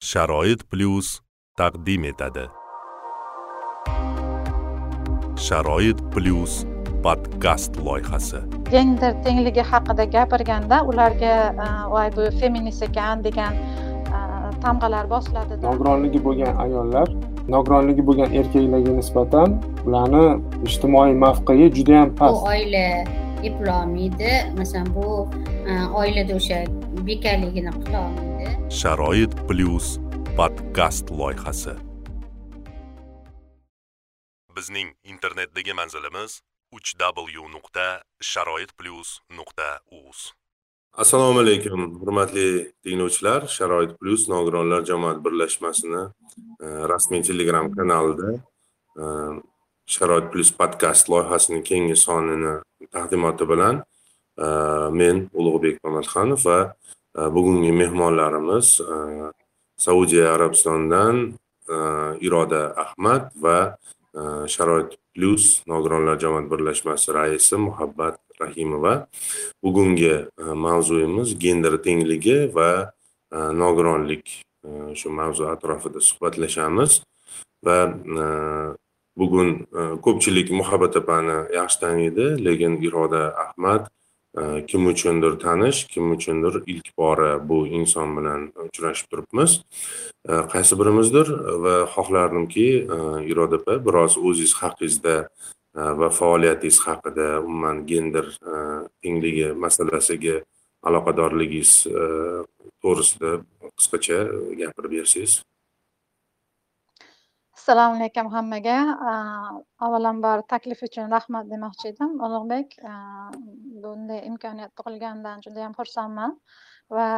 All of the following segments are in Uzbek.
sharoit plyus taqdim etadi. Sharoit plyus podkast loyihasi. Gender tengligi haqida gapirganda ularga voy bu feminist ekan degan tamg'alar bosiladi nogironligi bo'lgan ayollar nogironligi bo'lgan erkaklarga nisbatan ularni ijtimoiy mavqei juda yam past. Bu oila eplolmaydi masalan bu oilada o'sha bekarligini qilolmaydi sharoit plyus podkast loyihasi. Bizning internetdagi manzilimiz uch w nuqta sharoit plyus nuqta uz assalomu alaykum hurmatli tinglovchilar. Sharoit plyus nogironlar jamoat birlashmasini e, rasmiy telegram kanalida e, sharoit plyus podkast loyihasining keyingi sonini taqdimoti bilan e, men ulug'bek mamatxonov va Э, bugungi mehmonlarimiz э, saudiya Arabistonidan э, iroda ahmad va sharoit plyus nogironlar jamoat birlashmasi raisi muhabbat rahimova. Bugungi e, mavzuyimiz gender tengligi va e, nogironlik e, shu mavzu atrofida suhbatlashamiz. Va bugun ko'pchilik muhabbat opani yaxshi taniydi lekin iroda ahmad Э, kim uchundir tanish kim uchundir ilk bora bu inson bilan uchrashib turibmiz. Э, qaysi birimizdir? Va xohlardimki э, iroda opa biroz o'zingiz haqingizda va faoliyatingiz haqida umuman gender tengligi masalasiga aloqadorligingiz to'g'risida qisqacha gapirib bersangiz assalomu alaykum hammaga. Avvalambor taklif uchun rahmat demoqchi edim. Ulug'bek bunday imkoniyat tug'ilganidan judayam xursandman va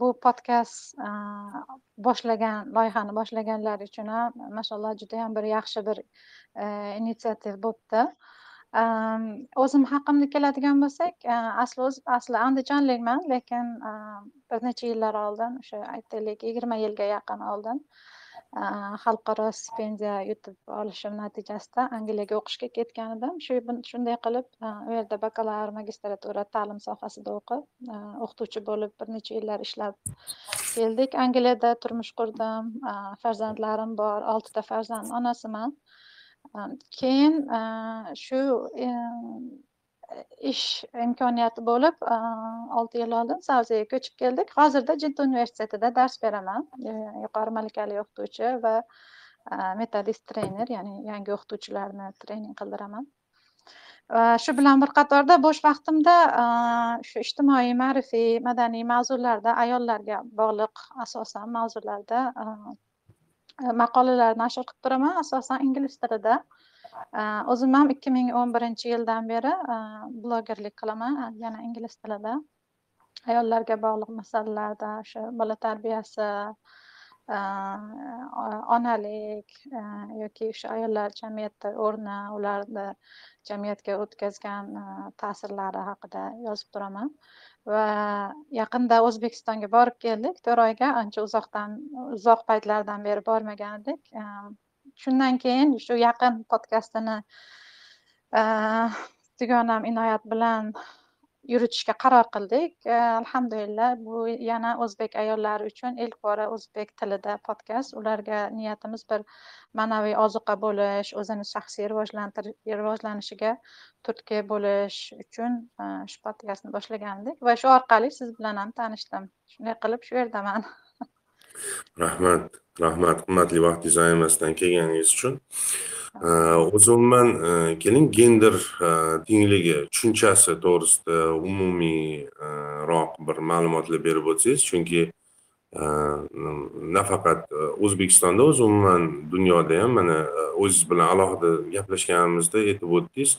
bu podkast boshlagan loyihani boshlaganlar uchun ham mashalloh judayam bir yaxshi bir initsiativ bo'libdi. O'zim haqimda keladigan bo'lsak asli o'z asli andijonlikman lekin bir necha yillar oldin o'sha aytaylik yigirma yilga yaqin oldin Э, xalqaro stipendiya yutib olishim natijasida angliyaga o'qishga ketgan edim shu shunday qilib e, u yerda bakalavr magistratura ta'lim sohasida o'qib e, o'qituvchi bo'lib bir necha yillar ishlab keldik. Angliyada turmush qurdim. E, farzandlarim bor oltita farzand onasiman. Keyin shu ish imkoniyati bo'lib olti yil oldin saudiyaga ko'chib keldik. Hozirda jidda universitetida dars beraman. Yuqori malakali o'qituvchi va metodist trener ya'ni yangi o'qituvchilarni trening qildiraman. Va shu bilan bir qatorda bo'sh vaqtimda shu ijtimoiy ma'rifiy madaniy mavzularda ayollarga bog'liq asosan mavzularda maqolalar nashr qilib turaman. Asosan ingliz tilida Э, o'zim ham ikki ming o'n birinchi yildan beri э, blogerlik qilaman yana ingliz tilida. Ayollarga bog'liq masalalarda o'sha bola tarbiyasi э, onalik yoki o'sha ayollar jamiyatda o'rni ularni jamiyatga o'tkazgan ta'sirlari haqida yozib turaman. Va yaqinda o'zbekistonga borib keldik. To'rt oyga ancha uzoqdan uzoq paytlardan beri bormagan edik shundan keyin shu yaqin podkastini e, dugonam inoyat bilan yuritishga qaror qildik. E, alhamdulillah bu yana o'zbek ayollari uchun ilk bora o'zbek tilida podkast. Ularga niyatimiz bir ma'naviy ozuqa bo'lish o'zini shaxsiy rivojlanishiga turtki bo'lish uchun e, shu podkastni boshlagandik. Va shu orqali siz bilan ham tanishdim. Shunday qilib shu yerdaman. rahmat rahmat. Qimmatli vaqtingizni ayamasdan kelganingiz uchun. O'zi umuman keling gender tengligi tushunchasi to'g'risida umumiyroq bir ma'lumotlar berib o'tsangiz chunki nafaqat o'zbekistonda o'zi umuman dunyoda ham mana o'zingiz bilan alohida gaplashganimizda aytib o'tdingiz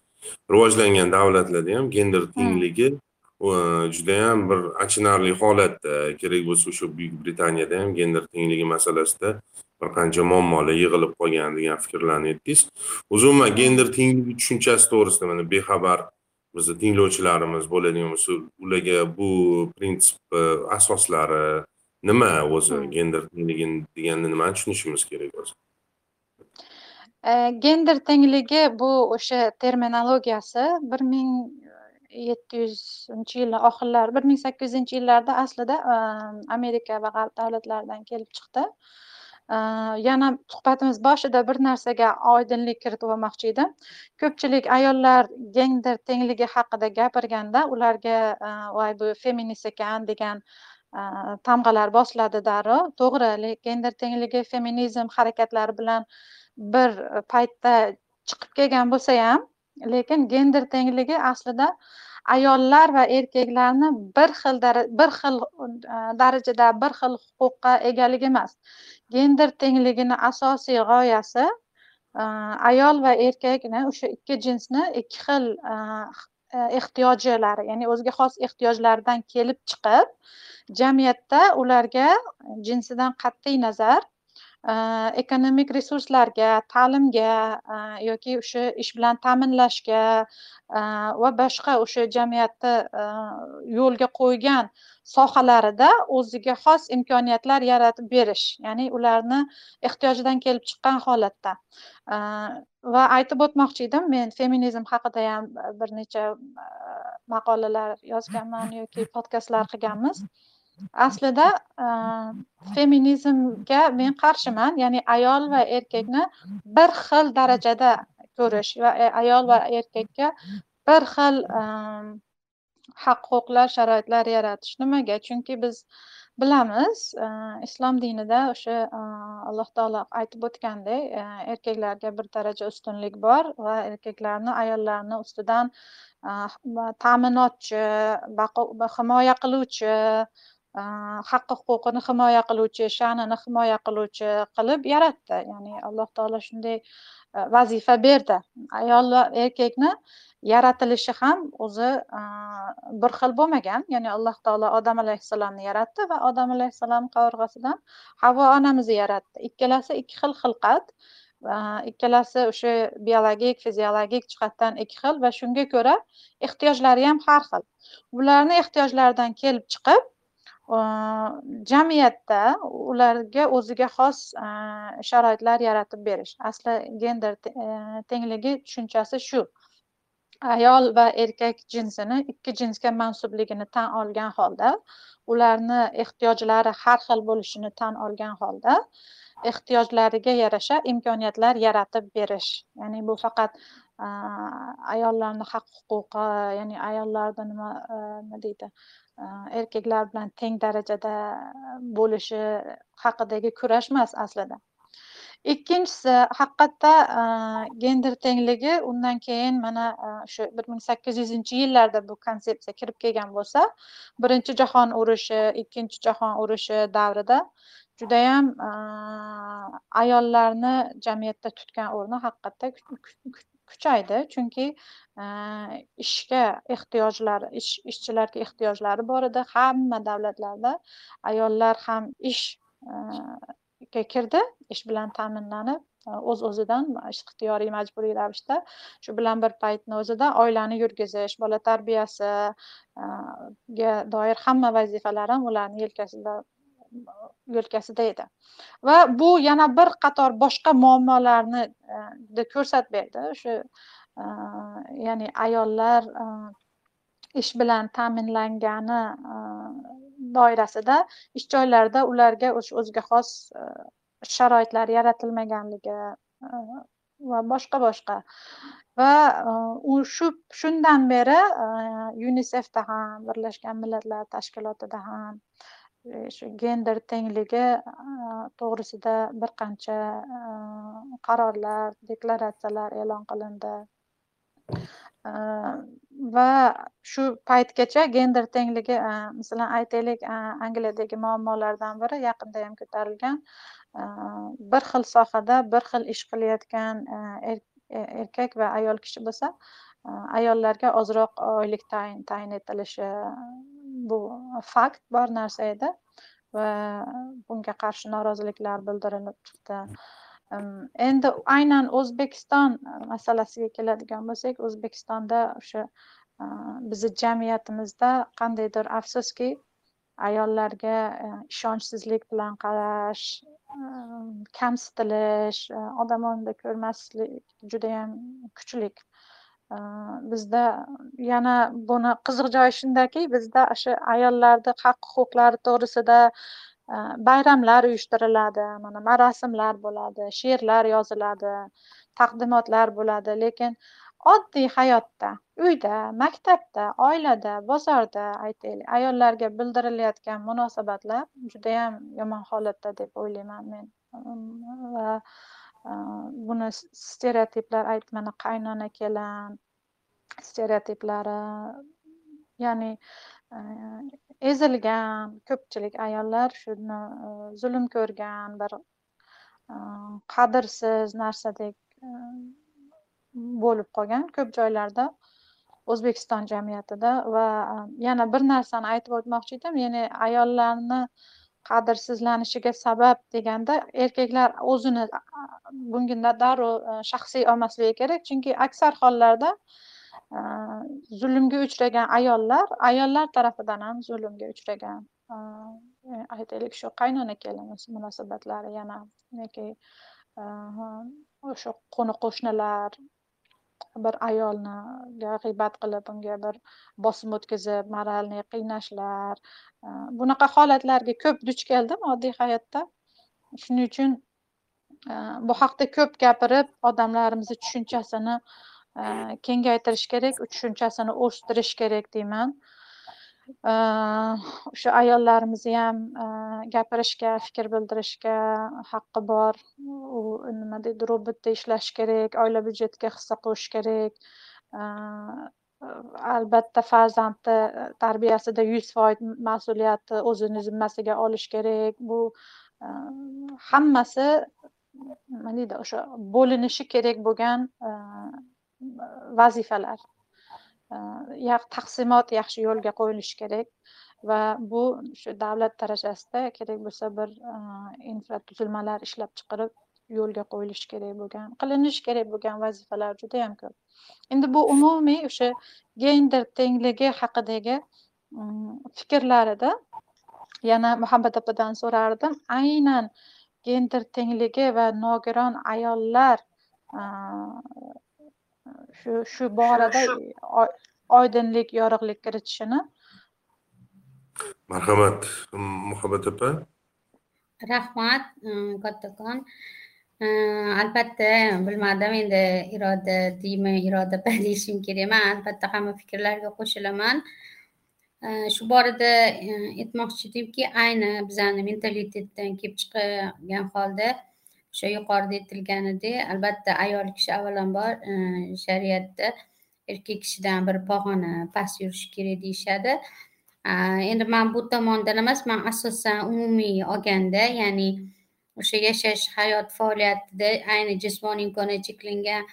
rivojlangan davlatlarda ham gender tengligi judayam bir achinarli holatda. Kerak bo'lsa o'sha buyuk britaniyada ham gender tengligi masalasida bir qancha muammolar yig'ilib qolgan degan fikrlarni aytdingiz. O'zi umuman gender tengligi tushunchasi to'g'risida mana bexabar bizni tinglovchilarimiz bo'ladigan bo'lsa ularga bu prinsip asoslari nima o'zi? Gender tengligi deganda nimani tushunishimiz kerak o'zi? Gender tengligi bu o'sha terminologiyasi bir ming yetti yuzinchi yillar oxirlari bir ming sakkiz yuzinchi yillarda aslida ehm, amerika va g'arb davlatlaridan kelib chiqdi. Ehm, yana suhbatimiz boshida bir narsaga oydinlik kiritib olmoqchi edim. Ko'pchilik ayollar gender tengligi haqida gapirganda ularga ehm, voy bu feminist ekan degan tamg'alar bosiladi darrov. To'g'ri gender tengligi feminizm harakatlari bilan bir paytda chiqib kelgan bo'lsa ham lekin gender tengligi aslida ayollar va erkaklarni bir xil bir xil e, darajada bir xil huquqqa egalik emas. Gender tengligini asosiy g'oyasi e, ayol va erkakni o'sha ikki jinsni ikki xil e, ehtiyojlari ya'ni o'ziga xos ehtiyojlaridan kelib chiqib jamiyatda ularga jinsidan qat'iy nazar ekonomik resurslarga ta'limga yoki o'sha ish bilan ta'minlashga va boshqa o'sha jamiyatni yo'lga qo'ygan sohalarida o'ziga xos imkoniyatlar yaratib berish ya'ni ularni ehtiyojidan kelib chiqqan holatda. Va aytib o'tmoqchi edim men feminizm haqida ham bir necha maqolalar yozganman yoki podkastlar qilganmiz aslida e, feminizmga men qarshiman. Ya'ni ayol va erkakni bir xil darajada ko'rish va e, ayol va erkakka bir xil e, haq huquqlar sharoitlar yaratish nimaga? Chunki biz bilamiz islom dinida o'sha alloh taolo aytib o'tgandek erkaklarga bir daraja ustunlik bor va erkaklarni ayollarni ustidan ta'minotchi himoya qiluvchi haqqi huquqini himoya qiluvchi sha'nini himoya qiluvchi qilib yaratdi ya'ni alloh taolo shunday vazifa berdi ayol va erkakni yaratilishi ham o'zi э, bir xil bo'lmagan. Ya'ni alloh taolo odam alayhissalomni yaratdi va odam alayhissalom qovurg'asidan havo onamizni yaratdi ikkalasi ikki xil xilqat э, ikkalasi o'sha biologik fiziologik jihatdan ikki xil va shunga ko'ra ehtiyojlari ham har xil. Bularni ehtiyojlaridan kelib chiqib jamiyatda ularga o'ziga xos sharoitlar yaratib berish. Asli gender e, tengligi tushunchasi shu. Ayol va erkak jinsini ikki jinsga mansubligini tan olgan holda ularni ehtiyojlari har xil bo'lishini tan olgan holda ehtiyojlariga yarasha imkoniyatlar yaratib berish. Ya'ni bu faqat ayollarni haq huquqi ya'ni ayollarni nima nima deydi? Erkaklar bilan teng darajada bo'lishi haqidagi kurash emas aslida. Ikkinchisi haqiqatda gender tengligi undan keyin mana shu bir ming sakkiz yuzinchi yillarda bu konsepsiya kirib kelgan bo'lsa birinchi jahon urushi ikkinchi jahon urushi davrida judayam ayollarni jamiyatda tutgan o'rni haqiqatda kuchaydi. Chunki e, ishga ehtiyojlari ish ishchilarga ehtiyojlari bor edi. Hamma davlatlarda ayollar ham ishga e, kirdi ish bilan ta'minlanib e, o'z o'zidan ixtiyoriy majburiy ravishda shu bilan bir paytni o'zida oilani yurgizish bola tarbiyasiga doir hamma vazifalar ham ularni yelkasida yo'lkasida edi. Va bu yana bir qator boshqa muammolarni e, juda ko'rsatib berdi. O'sha e, ya'ni ayollar e, ish bilan ta'minlangani doirasida ish joylarida ularga o'ziga xos sharoitlar yaratilmaganligi va boshqa boshqa. Va u shu shundan beri yunisefda ham birlashgan millatlar tashkilotida ham E, shu gender tengligi to'g'risida bir qancha qarorlar deklaratsiyalar e'lon qilindi. Va shu paytgacha gender tengligi masalan aytaylik angliyadagi muammolardan biri yaqinda ham ko'tarilgan. Bir xil sohada bir xil ish qilayotgan er-, e, erkak va ayol kishi bo'lsa ayollarga ozroq oylik tayin etilishi bu fakt bor narsa edi va bunga qarshi noroziliklar bildirilib chiqdi. Endi aynan o'zbekiston masalasiga keladigan bo'lsak o'zbekistonda o'sha bizni jamiyatimizda qandaydir afsuski ayollarga ishonchsizlik bilan qarash kamsitilish odam o'rnida ko'rmaslik judayam kuchlik bizda yana buni qiziq joyi shundaki bizda o'sha ayollarni haq huquqlari to'g'risida bayramlar uyushtiriladi mana marosimlar bo'ladi she'rlar yoziladi taqdimotlar bo'ladi. Lekin oddiy hayotda uyda maktabda oilada bozorda aytaylik ayollarga bildirilayotgan munosabatlar judayam yomon holatda deb o'ylayman men. Va buni stereotiplar aytmani qaynona kelin stereotiplari ya'ni e, ezilgan ko'pchilik ayollar shuni e, zulm ko'rgan bir e, qadrsiz narsadek bo'lib qolgan ko'p joylarda o'zbekiston jamiyatida va yana bir narsani aytib o'tmoqchi edim ya'ni ayollarni qadrsizlanishiga sabab deganda erkaklar o'zini bunga darrov shaxsiy olmasligi kerak chunki aksar hollarda zulmga uchragan ayollar ayollar tarafidan ham zulmga uchragan e, aytaylik shu qaynona kelin munosabatlari yana yoki o'sha qo'ni qo'shnilar bir ayolni g'iybat qilib unga bir bosim o'tkazib moralniy qiynashlar bunaqa holatlarga ko'p duch keldim oddiy hayotda. Shuning uchun bu haqda ko'p gapirib odamlarimizni tushunchasini kengaytirish kerak u tushunchasini o'stirish kerak deyman o'sha ayollarimizni ham e, gapirishga fikr bildirishga haqqi bor u nima deydi robotda ishlashi kerak oila byudjetiga hissa qo'shish kerak albatta farzandni tarbiyasida yuz foiz mas'uliyatni o'zini zimmasiga olish kerak bu e, hammasi nima deydi o'sha bo'linishi kerak bo'lgan e, vazifalar. Э, Taqsimot yaxshi yo'lga qo'yilishi kerak va bu shu davlat darajasida kerak bo'lsa bir э, infratuzilmalar ishlab chiqarib yo'lga qo'yilishi kerak bo'lgan qilinishi kerak bo'lgan vazifalar juda yam ko'p. Endi bu umumiy o'sha gender tengligi haqidagi mm, fikrlarida yana muhabbat opadan so'rardim. Aynan gender tengligi va nogiron ayollar э, shu shu borada oydinlik yorug'lik kiritishini. Marhamat muhabbat opa. Rahmat kattakon. Albatta bilmadim endi iroda deymi iroda opa deyishim kerak emas. Albatta hamma fikrlarga qo'shilaman. Shu borada aytmoqchi edimki ayni bizani mentalitetdan kelib chiqgan holda o'sha yuqorida aytilganidek albatta ayol kishi avvalambor e, shariatda erkak kishidan bir pog'ona past yurishi kerak deyishadi. Endi man bu tomondan emas man asosan umumiy olganda ya'ni o'sha yashash hayot faoliyatida ayni jismoniy imkoniyati cheklangan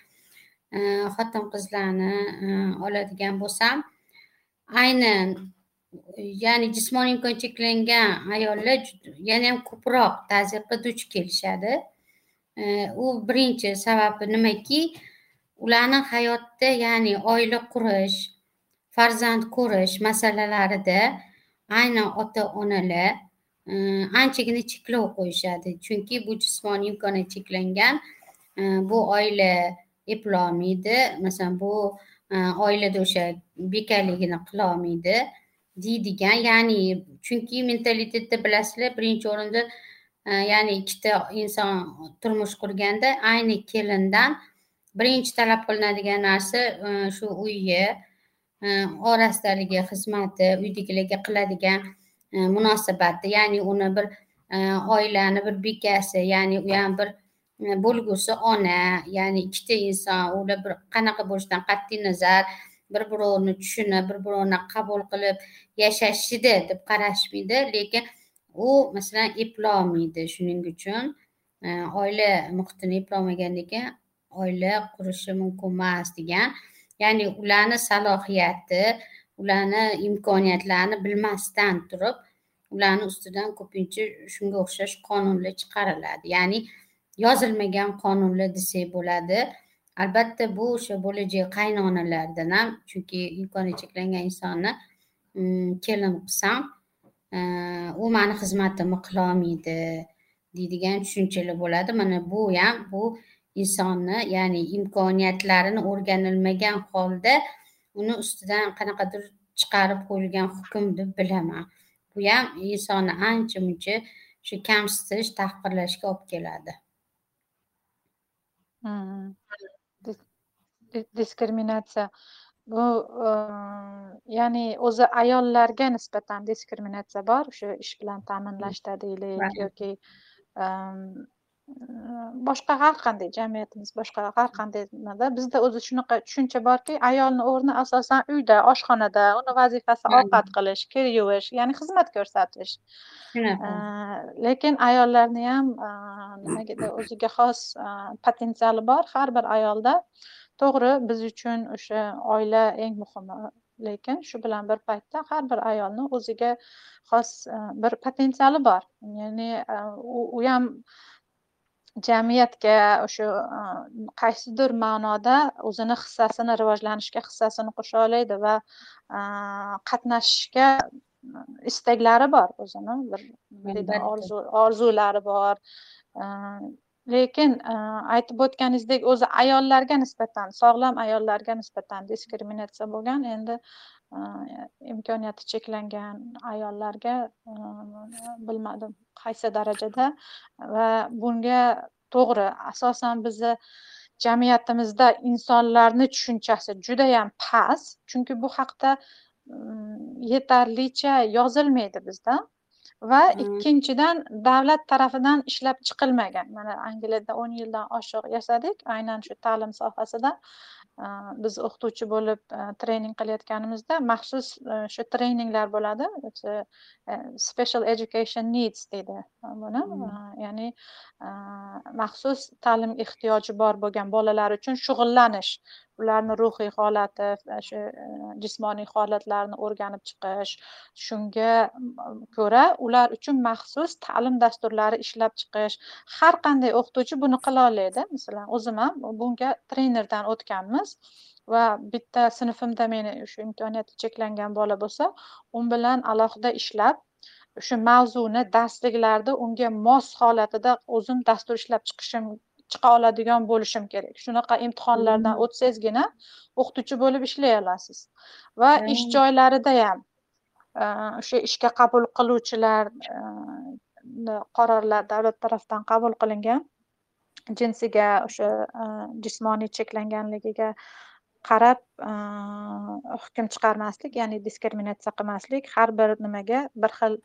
e, xotin qizlarni e, oladigan bo'lsam aynan ya'ni jismoniy imkoniyat cheklangan ayollar yanayam ko'proq tazyiqqa duch kelishadi. U birinchi sababi nimaki? Ularni hayotda ya'ni oila qurish farzand ko'rish masalalarida aynan ota onalar e, anchagina cheklov qo'yishadi. Chunki bu jismoniy imkoniyat cheklangan e, bu oila eplolmaydi. Masalan bu e, oilada o'sha bekarligini qilolmaydi deydigan ya'ni chunki mentalitetda bilasizlar birinchi o'rinda ya'ni ikkita inson turmush qurganda ayni kelindan birinchi talab qilinadigan narsa e, shu uyi e, orasidagi xizmati uydagilarga qiladigan e, munosabati ya'ni uni bir oilani bir bekasi ya'ni u ham bir bo'lgusi ona ya'ni ikkita inson ular bir qanaqa bo'lishidan qat'iy nazar bir birovni tushunib bir birovni qabul qilib yashashida deb qarashmaydi lekin u masalan eplolmaydi shuning uchun. Oila muhitini eplolmagandan keyin oila qurishi mumkin emas degan. Ya'ni ularni salohiyati ularni imkoniyatlarini bilmasdan turib ularni ustidan ko'pincha shunga o'xshash qonunlar chiqariladi. Ya'ni yozilmagan qonunlar desak bo'ladi. Albatta bu o'sha bo'lajak qaynonalardan ham chunki imkoniyati cheklangan insonni mm, kelin qilsam u mani xizmatimni qilolmaydi deydigan tushunchalar bo'ladi mana bu ham bu insonni ya'ni imkoniyatlarini o'rganilmagan holda uni ustidan qanaqadir chiqarib qo'yilgan hukm deb bilaman bu ham insonni ancha muncha shu kamsitish tahqirlashga olib keladi hmm. diskriminatsiya bu ya'ni o'zi ayollarga nisbatan diskriminatsiya bor o'sha ish bilan ta'minlashda deylik yoki boshqa har qanday jamiyatimiz boshqa har qanday nimada bizda o'zi shunaqa tushuncha borki ayolni o'rni asosan uyda oshxonada uni vazifasi ovqat qilish kir yuvish ya'ni xizmat ko'rsatish. Lekin ayollarni ham nimagadir o'ziga xos potensiali bor har bir ayolda to'g'ri biz uchun o'sha oila eng muhimi lekin shu bilan bir paytda har bir ayolni o'ziga xos bir potensiali bor. Ya'ni u ham jamiyatga o'sha qaysidir ma'noda o'zini hissasini rivojlanishga hissasini qo'sha oladi va qatnashishga istaklari bor o'zini. Bir orzu orzulari bor lekin e, aytib o'tganingizdek o'zi ayollarga nisbatan sog'lom ayollarga nisbatan diskriminatsiya bo'lgan. Endi e, imkoniyati cheklangan ayollarga e, bilmadim qaysi darajada va bunga to'g'ri asosan bizni jamiyatimizda insonlarni tushunchasi judayam past. Chunki bu haqda mm, yetarlicha yozilmaydi bizda. Va ikkinchidan davlat tarafidan ishlab chiqilmagan. Mana angliyada o'n yildan oshiq yashadik. Aynan shu ta'lim sohasida biz o'qituvchi bo'lib trening qilayotganimizda maxsus shu treninglar bo'ladi. Special education needs deydi buni. Ya'ni maxsus ta'lim ehtiyoji bor bo'lgan bolalar uchun shug'ullanish ularni ruhiy holati e, shu e, jismoniy holatlarini o'rganib chiqish. Shunga ko'ra ular uchun maxsus ta'lim dasturlari ishlab chiqish. Har qanday o'qituvchi buni qila oladi masalan o'zim ham bunga trenerdan o'tganmiz va bitta sinfimda meni shu imkoniyati cheklangan bola bo'lsa u bilan alohida ishlab shu mavzuni darsliklarda unga mos holatida o'zim dastur ishlab chiqishim chiqa oladigan bo'lishim kerak shunaqa imtihonlardan hmm. o'tsangizgina o'qituvchi bo'lib ishlay olasiz va hmm. ish joylarida ham e, o'sha ishga qabul qiluvchilar e, qarorlar davlat tarafidan qabul qilingan jinsiga o'sha e, jismoniy cheklanganligiga qarab hukm chiqarmaslik ya'ni diskriminatsiya qilmaslik har bir nimaga bir xil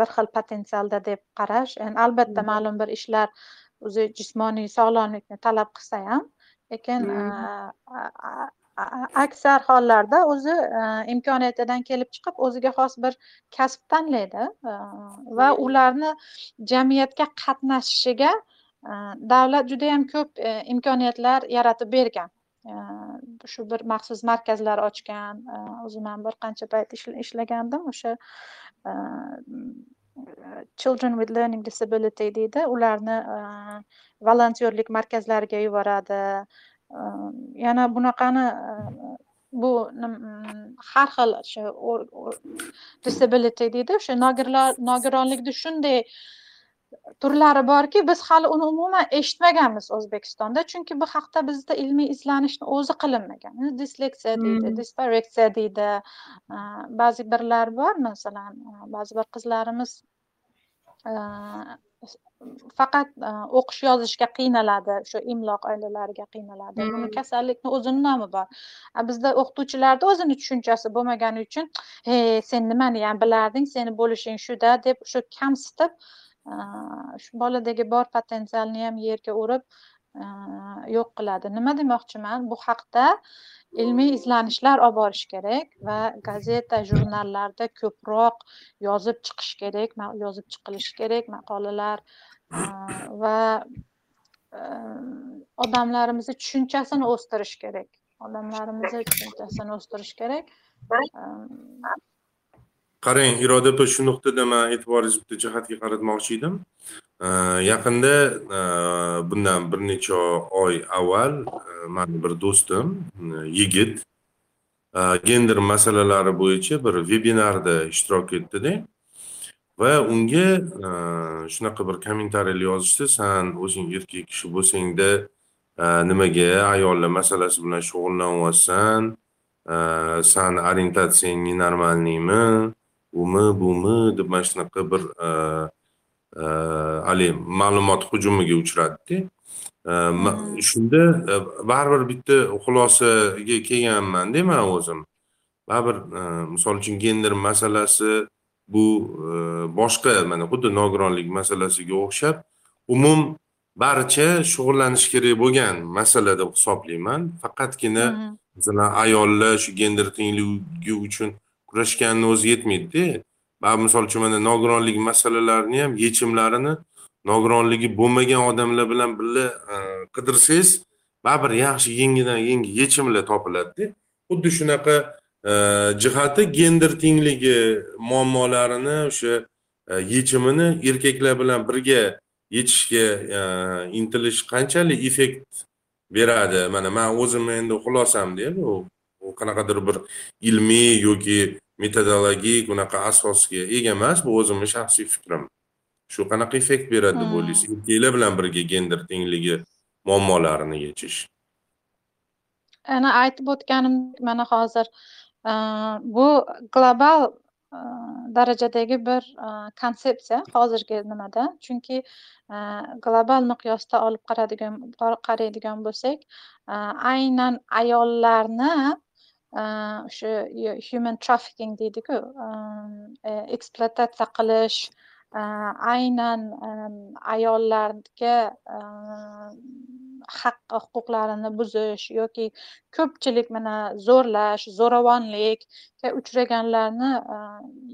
bir xil potensialda deb qarash albatta hmm. ma'lum bir ishlar o'zi jismoniy sog'lomlikni talab qilsa ham lekin aksar hollarda o'zi imkoniyatidan kelib chiqib o'ziga xos bir kasb tanlaydi va ularni jamiyatga qatnashishiga davlat judayam ko'p imkoniyatlar yaratib bergan. Shu bir maxsus markazlar ochgan o'zim ham bir qancha payt ishlagandim o'sha children with learning disability deydi. Ularni e, volontyorlik markazlariga yuboradi. E, yana bunaqani e, bu har xil shu disability deydi. O'sha nogironlikni shunday turlari borki biz hali uni umuman eshitmaganmiz o'zbekistonda. Chunki bu haqda bizda ilmiy izlanishni o'zi qilinmagan. Disleksiya deydi dispareksiya deydi. Ba'zi birlar bor masalan ba'zi bir qizlarimiz faqat o'qish yozishga qiynaladi o'sha imlo qoidalariga qiynaladi. Buni kasallikni o'zini nomi bor. Bizda o'qituvchilarda o'zini tushunchasi bo'lmagani uchun he sen nimaniyam bilarding seni bo'lishing shuda deb shu kamsitib shu boladagi bor potensialni ham yerga urib yo'q qiladi. Nima demoqchiman? Bu haqda ilmiy izlanishlar olib borish kerak va gazeta jurnallarda ko'proq yozib chiqish kerak yozib chiqilishi kerak maqolalar va odamlarimizni tushunchasini o'stirish kerak. Odamlarimizni tushunchasini o'stirish kerak qarang iroda opa shu nuqtada man e'tiboringizni bitta jihatga qaratmoqchi edim. Yaqinda e, bundan bir necha oy avval e, mani bir do'stim e, yigit gender masalalari bo'yicha bir vebinarda ishtirok etdida va unga shunaqa bir kommentariyalar yozishdi. San o'zing erkak kishi bo'lsangda nimaga ayollar masalasi bilan shug'ullanyapsan san orientatsiyang nenormalniymi umi bumi deb mana shunaqa bir haligi ma'lumot hujumiga uchradida hmm. shunda baribir bitta xulosaga kelganmanda man o'zim. Baribir misol uchun gender masalasi bu boshqa mana xuddi nogironlik masalasiga o'xshab umum barcha shug'ullanishi kerak bo'lgan masala deb hisoblayman. Faqatgina masalan ayollar shu gender tengligi uchun kurashganini o'zi yetmaydida man misol uchun mana nogironlik masalalarini ham yechimlarini nogironligi bo'lmagan odamlar bilan birga e, qidirsangiz baribir yaxshi yengidan yengi yechimlar topiladida xuddi shunaqa e, jihati gender tengligi muammolarini o'sha e, yechimini erkaklar bilan birga yechishga intilish qanchalik effekt beradi? Mana man o'zimni endi xulosamda bu qanaqadir bir ilmiy yoki metodologik unaqa asosga ega emas bu o'zimni shaxsiy fikrim. Shu qanaqa effekt beradi deb o'ylaysiz? Erkaklar bilan birga gender tengligi muammolarini yechish. Ana aytib o'tganimdek mana hozir e, bu global e, darajadagi bir e, konsepsiya hozirgi nimada? Chunki global miqyosda olib qaradigan qaraydigan bo'lsak aynan ayollarni o'sha human trafficking deydiku ekspluatatsiya qilish aynan ayollarga haq huquqlarini buzish yoki ko'pchilik mana zo'rlash zo'ravonlikka uchraganlarni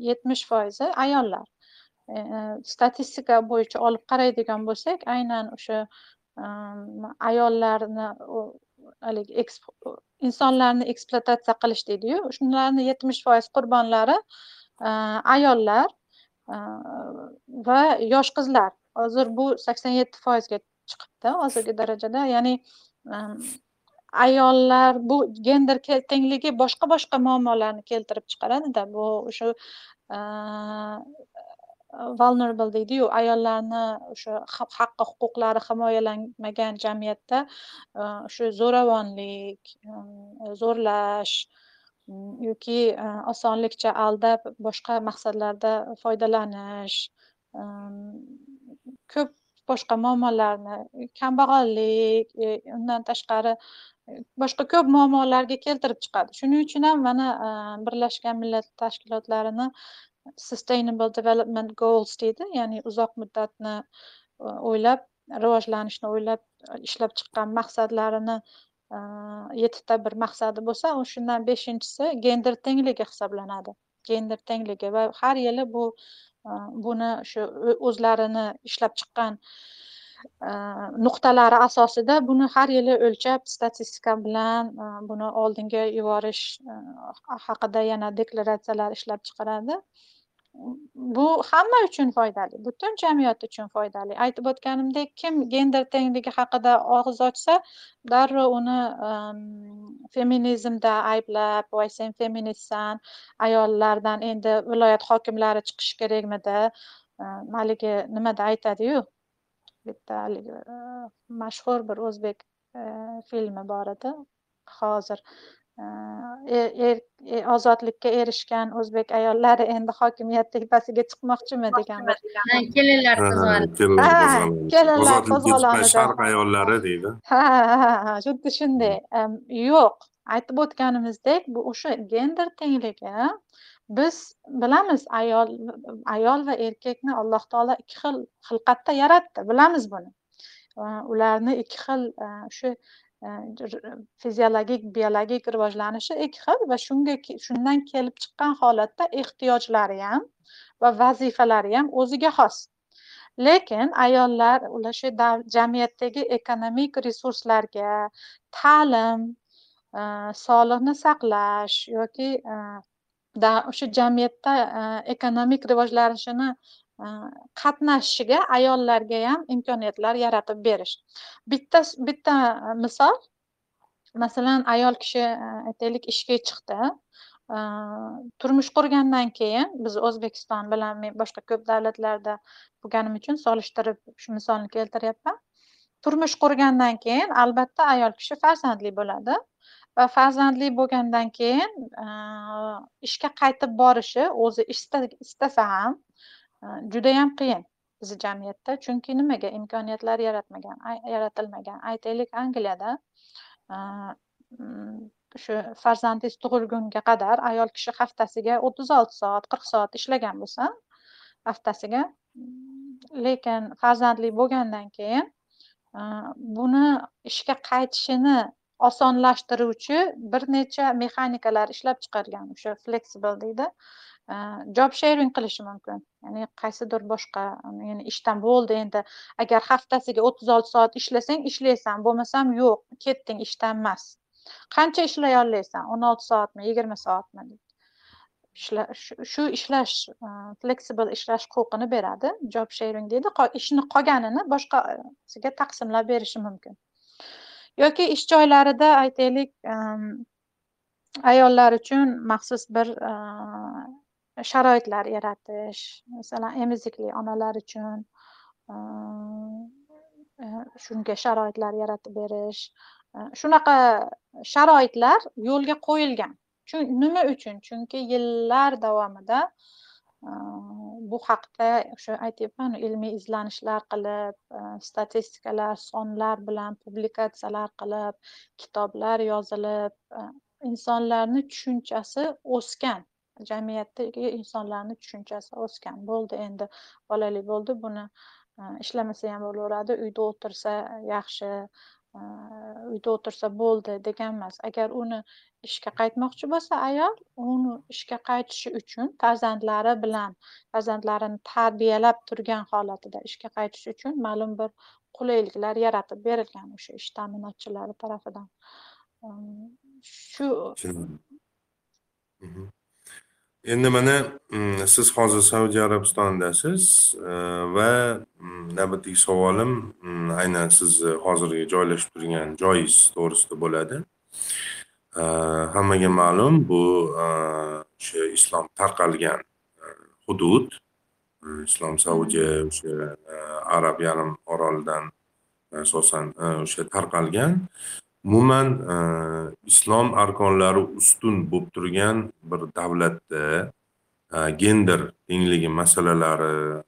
yetmish foizi ayollar. E, e, statistika bo'yicha olib qaraydigan bo'lsak aynan o'sha ayollarni haligi insonlarni ekspluatatsiya qilish deydiyu. Shularni yetmish foiz qurbonlari e, ayollar e, va yosh qizlar. Hozir bu sakson yetti foizga chiqibdi hozirgi darajada. Ya'ni e, ayollar bu gender tengligi boshqa boshqa muammolarni keltirib chiqaradida. Bu o'sha vulnerable deydiyu ayollarni o'sha haqqi huquqlari himoyalanmagan jamiyatda e, o'sha zo'ravonlik e, zo'rlash yoki e, osonlikcha aldab boshqa maqsadlarda foydalanish ko'p boshqa muammolarni kambag'allik undan tashqari boshqa ko'p muammolarga keltirib chiqadi. Shuning uchun ham mana birlashgan millatlar tashkilotlarini sustainable development goals deydi. Ya'ni uzoq muddatni e, o'ylab rivojlanishni o'ylab e, ishlab chiqqan maqsadlarini e, yettita bir maqsadi bo'lsa shundan beshinchisi gender tengligi hisoblanadi. Gender tengligi va har yili bu buni shu o'zlarini ishlab chiqqan nuqtalari asosida buni har yili o'lchab statistika bilan buni oldinga yuborish haqida yana deklaratsiyalar ishlab chiqaradi. Bu hamma uchun foydali butun jamiyat uchun foydali. Aytib o'tganimdek kim gender tengligi haqida og'iz ochsa darrov uni ehm, feminizmda ayblab voy sen feministsan ayollardan endi viloyat hokimlari chiqishi kerakmidi? Ehm, haligi nimada aytadiyu? Bitta haligi ehm, mashhur bir o'zbek filmi bor edi hozir. Er, er, e, ozodlikka erishgan o'zbek ayollari endi hokimiyat tepasiga chiqmoqchimi degan kelinlar qo'zg'oloni kelinlar qo'zg'oloni sharq ayollari deydi. Ha ha xuddi shunday. Yo'q aytib o'tganimizdek bu o'sha gender tengligi biz bilamiz ayol ayol va erkakni alloh taolo ikki xil xilqatda yaratdi bilamiz buni. Ularni ikki xil shu fiziologik biologik rivojlanishi ikki xil va shunga shundan kelib chiqqan holatda ehtiyojlari ham va vazifalari ham o'ziga xos. Lekin ayollar ular shu jamiyatdagi ekonomik resurslarga ta'lim e, sog'liqni saqlash yoki e, o'sha jamiyatda e, ekonomik rivojlanishini Э, qatnashishiga ayollarga ham imkoniyatlar yaratib berish. Bitta bitta e, misol. Masalan ayol kishi e, aytaylik ishga chiqdi. E, turmush qurgandan keyin biz o'zbekiston bilan men boshqa ko'p davlatlarda bo'lganim uchun solishtirib shu misolni keltiryapman. Turmush qurgandan keyin albatta ayol kishi farzandli bo'ladi va farzandli bo'lgandan keyin ishga qaytib borishi o'zi istasa ham judayam qiyin bizni jamiyatda. Chunki nimaga? Imkoniyatlar yaratmagan yaratilmagan. Aytaylik angliyada mm, shu farzandingiz tug'ilgunga qadar ayol kishi haftasiga o'ttiz olti soat qirq soat ishlagan bo'lsa haftasiga mm, lekin farzandli bo'lgandan keyin buni ishga qaytishini osonlashtiruvchi bir necha mexanikalar ishlab chiqargan o'sha flexible deydi. Job sharing qilishi mumkin. Ya'ni qaysidir boshqa ya'ni ishdan bo'ldi endi. Agar haftasiga o'ttiz olti soat ishlasang ishlaysan bo'lmasam yo'q ketding ishdan emas. Qancha ishlay olasan o'n olti soatmi yigirma soatmi? Shu ishlash e, flexible ishlash huquqini beradi. Job sharing deydi. Ishni qolganini boshqasiga taqsimlab berishi mumkin. Yoki ish joylarida aytaylik ayollar uchun maxsus bir sharoitlar yaratish masalan emizikli onalar uchun eh, shunga sharoitlar yaratib berish eh, shunaqa sharoitlar yo'lga qo'yilgan. Nima uchun? Chunki yillar davomida bu haqda o'sha aytyapman ilmiy izlanishlar qilib e, statistikalar sonlar bilan publikatsiyalar qilib kitoblar yozilib e, insonlarni tushunchasi o'sgan jamiyatdagi insonlarni tushunchasi o'sgan bo'ldi endi bolali bo'ldi. Buni e, ishlamasa ham bo'laveradi uyda o'tirsa yaxshi Э, uyda o'tirsa bo'ldi degan emas agar uni ishga qaytmoqchi bo'lsa ayol uni ishga qaytishi uchun farzandlari bilan farzandlarini tarbiyalab turgan holatida ishga qaytish uchun ma'lum bir qulayliklar yaratib berilgan o'sha ish ta'minotchilari tarafidan. Shu endi mana siz hozir saudiya arabistonidasiz va navbatdagi savolim aynan sizni hozirgi joylashib turgan joyingiz to'g'risida bo'ladi. Hammaga ma'lum bu o'sha islom tarqalgan hudud. Islom saudiya o'sha arab yarim orolidan asosan o'sha tarqalgan umuman e, islom arkonlari ustun bo'lib turgan bir davlatda e, gender tengligi masalalari